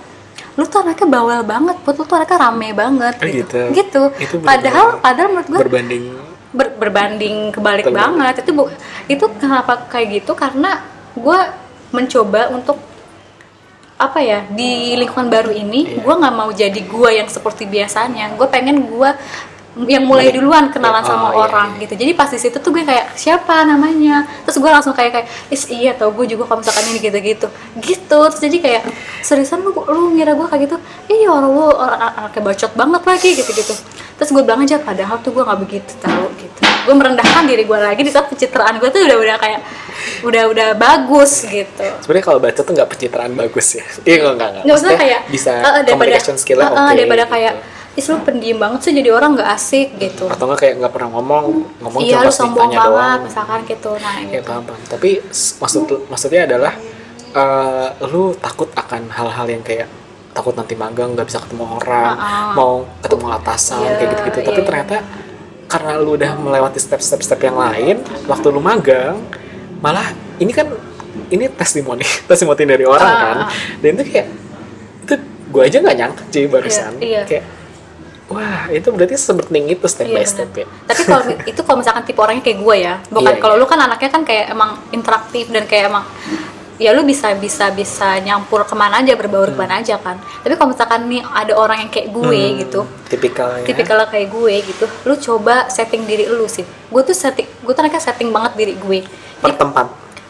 Speaker 2: lu tuh anaknya bawel banget put. Lu tuh anaknya rame banget.
Speaker 1: Oh,
Speaker 2: gitu.
Speaker 1: Gitu.
Speaker 2: gitu.
Speaker 1: Itu
Speaker 2: padahal padahal menurut gue
Speaker 1: Berbanding
Speaker 2: ber- berbanding kebalik banget. Itu bu itu kenapa kayak gitu? Karena gue mencoba untuk apa ya di lingkungan baru ini
Speaker 1: Iya.
Speaker 2: gue nggak mau jadi gue yang seperti biasanya. Gue pengen gue yang mulai duluan kenalan
Speaker 1: Oh,
Speaker 2: sama
Speaker 1: iya,
Speaker 2: orang
Speaker 1: iya.
Speaker 2: gitu. Jadi pas di situ tuh gue kayak siapa namanya? Terus gue langsung kayak kayak is iya tau gue juga kalau misalkan ini gitu gitu. Gitu terus jadi kayak seriusan lu lu ngira gue kayak gitu? Iya orang lu orang anaknya bacot banget lagi gitu gitu terus gue bilang aja padahal tuh gue nggak begitu tahu gitu. Gue merendahkan diri gue lagi di saat pencitraan gue tuh udah udah kayak udah udah bagus gitu.
Speaker 1: Sebenarnya kalau baca tuh nggak pencitraan bagus ya. Iya nggak nggak.
Speaker 2: Nggak
Speaker 1: Maksudnya
Speaker 2: kayak
Speaker 1: bisa
Speaker 2: eh, daripada
Speaker 1: communication skillnya
Speaker 2: eh,
Speaker 1: oke
Speaker 2: eh, daripada
Speaker 1: gitu.
Speaker 2: kayak is lu pendiam banget sih jadi orang nggak asik gitu.
Speaker 1: Atau nggak kayak nggak pernah ngomong ngomong
Speaker 2: iya
Speaker 1: cuma pas
Speaker 2: sombong
Speaker 1: ditanya
Speaker 2: banget
Speaker 1: doang.
Speaker 2: misalkan gitu nah
Speaker 1: ya
Speaker 2: gitu.
Speaker 1: paham paham. Tapi maksud maksudnya adalah eh, lu takut akan hal-hal yang kayak takut nanti magang nggak bisa ketemu orang
Speaker 2: Ah, ah.
Speaker 1: mau ketemu atasan
Speaker 2: Iya,
Speaker 1: kayak gitu-gitu. Tapi
Speaker 2: iya,
Speaker 1: ternyata karena lu udah melewati step-step-step yang lain waktu lu magang malah ini kan ini testimoni testimoni dari orang
Speaker 2: Ah,
Speaker 1: kan. dan itu kayak itu gue aja nggak nyangka cuy barusan.
Speaker 2: Iya.
Speaker 1: kayak wah itu berarti sepenting itu step
Speaker 2: Iya,
Speaker 1: by
Speaker 2: bener.
Speaker 1: step ya
Speaker 2: Tapi kalau itu kalau misalkan tipe orangnya kayak gue ya, bukan
Speaker 1: Iya,
Speaker 2: kalau
Speaker 1: iya.
Speaker 2: lu kan anaknya kan kayak emang interaktif dan kayak emang ya lu bisa bisa bisa nyampur ke mana aja berbaur ke mana aja kan. Tapi kalau misalkan nih ada orang yang kayak gue
Speaker 1: Hmm,
Speaker 2: gitu,
Speaker 1: tipikal ya
Speaker 2: tipikal kayak gue gitu, lu coba setting diri lu sih. Gue tuh setting, gue tuh anaknya setting banget diri gue.
Speaker 1: per
Speaker 2: Jadi
Speaker 1: tempat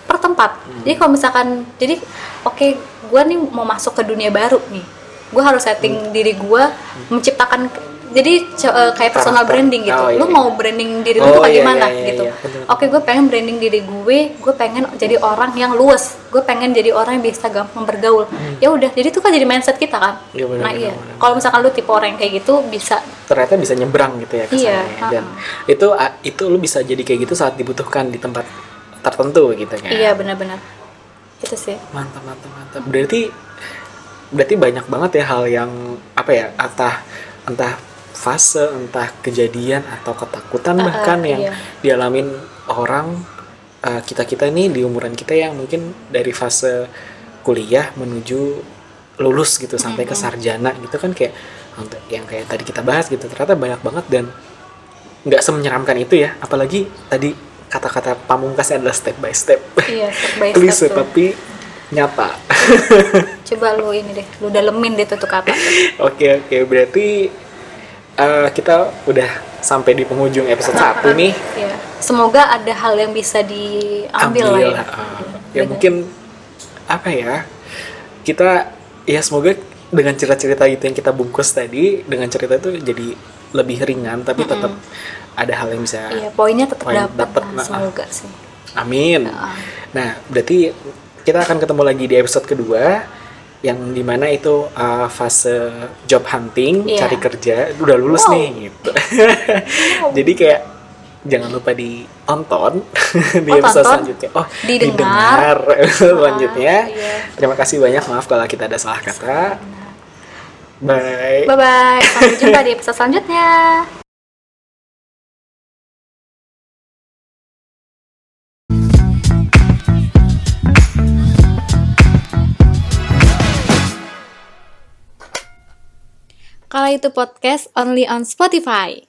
Speaker 2: per tempat. Jadi kalau misalkan, jadi oke, gue nih mau masuk ke dunia baru nih, gue harus setting diri gue menciptakan, jadi eh, kayak personal
Speaker 1: Karakter.
Speaker 2: branding gitu.
Speaker 1: Oh, iya,
Speaker 2: lu
Speaker 1: iya.
Speaker 2: mau branding diri lu
Speaker 1: Oh,
Speaker 2: kayak
Speaker 1: iya,
Speaker 2: gimana
Speaker 1: iya, iya,
Speaker 2: gitu.
Speaker 1: iya, betul.
Speaker 2: Oke, gue pengen branding diri gue, gue pengen jadi orang yang luas, gue pengen jadi orang yang bisa gampang bergaul. Ya udah, jadi itu kan jadi mindset kita kan.
Speaker 1: Hmm. Iya, benar,
Speaker 2: nah
Speaker 1: benar,
Speaker 2: iya, kalau misalkan lu tipe orang yang kayak gitu bisa
Speaker 1: ternyata bisa nyebrang gitu ya kesannya
Speaker 2: Iya,
Speaker 1: dan itu a- itu lu bisa jadi kayak gitu saat dibutuhkan di tempat tertentu gitu kan
Speaker 2: iya benar-benar itu sih.
Speaker 1: mantap mantap mantap berarti berarti banyak banget ya hal yang apa ya entah entah fase entah kejadian atau ketakutan
Speaker 2: Uh, uh,
Speaker 1: bahkan yang
Speaker 2: iya.
Speaker 1: dialamin orang kita kita nih di umuran kita yang mungkin dari fase kuliah menuju lulus gitu sampai ke sarjana gitu kan kayak untuk yang kayak tadi kita bahas gitu ternyata banyak banget dan nggak semenyeramkan itu ya. Apalagi tadi kata-kata pamungkasnya adalah step by step.
Speaker 2: Iya, step by step
Speaker 1: klise tapi nyata
Speaker 2: Coba lu ini deh, lu dalemin deh tuh kata.
Speaker 1: Oke oke berarti eh, kita udah sampai di penghujung episode satu nih.
Speaker 2: Iya. Semoga ada hal yang bisa diambil lah ya.
Speaker 1: lah, eh, ya
Speaker 2: Bener.
Speaker 1: mungkin apa ya kita ya semoga dengan cerita-cerita itu yang kita bungkus tadi dengan cerita itu jadi lebih ringan tapi tetap ada hal yang bisa
Speaker 2: Iya, poinnya tetap
Speaker 1: Poin
Speaker 2: dapat
Speaker 1: nah,
Speaker 2: semoga sih.
Speaker 1: Amin. Nah, berarti kita akan ketemu lagi di episode kedua yang di mana itu uh, fase job hunting,
Speaker 2: Iya.
Speaker 1: cari kerja, udah lulus
Speaker 2: Wow.
Speaker 1: nih gitu. Jadi kayak jangan lupa ditonton di
Speaker 2: Oh,
Speaker 1: episode
Speaker 2: tonton?
Speaker 1: selanjutnya. Oh,
Speaker 2: Didengar.
Speaker 1: didengar episode selanjutnya.
Speaker 2: iya.
Speaker 1: Terima kasih banyak, maaf kalau kita ada salah kata. Bye.
Speaker 2: Bye bye. Sampai jumpa di episode selanjutnya. Kalau itu podcast only on Spotify.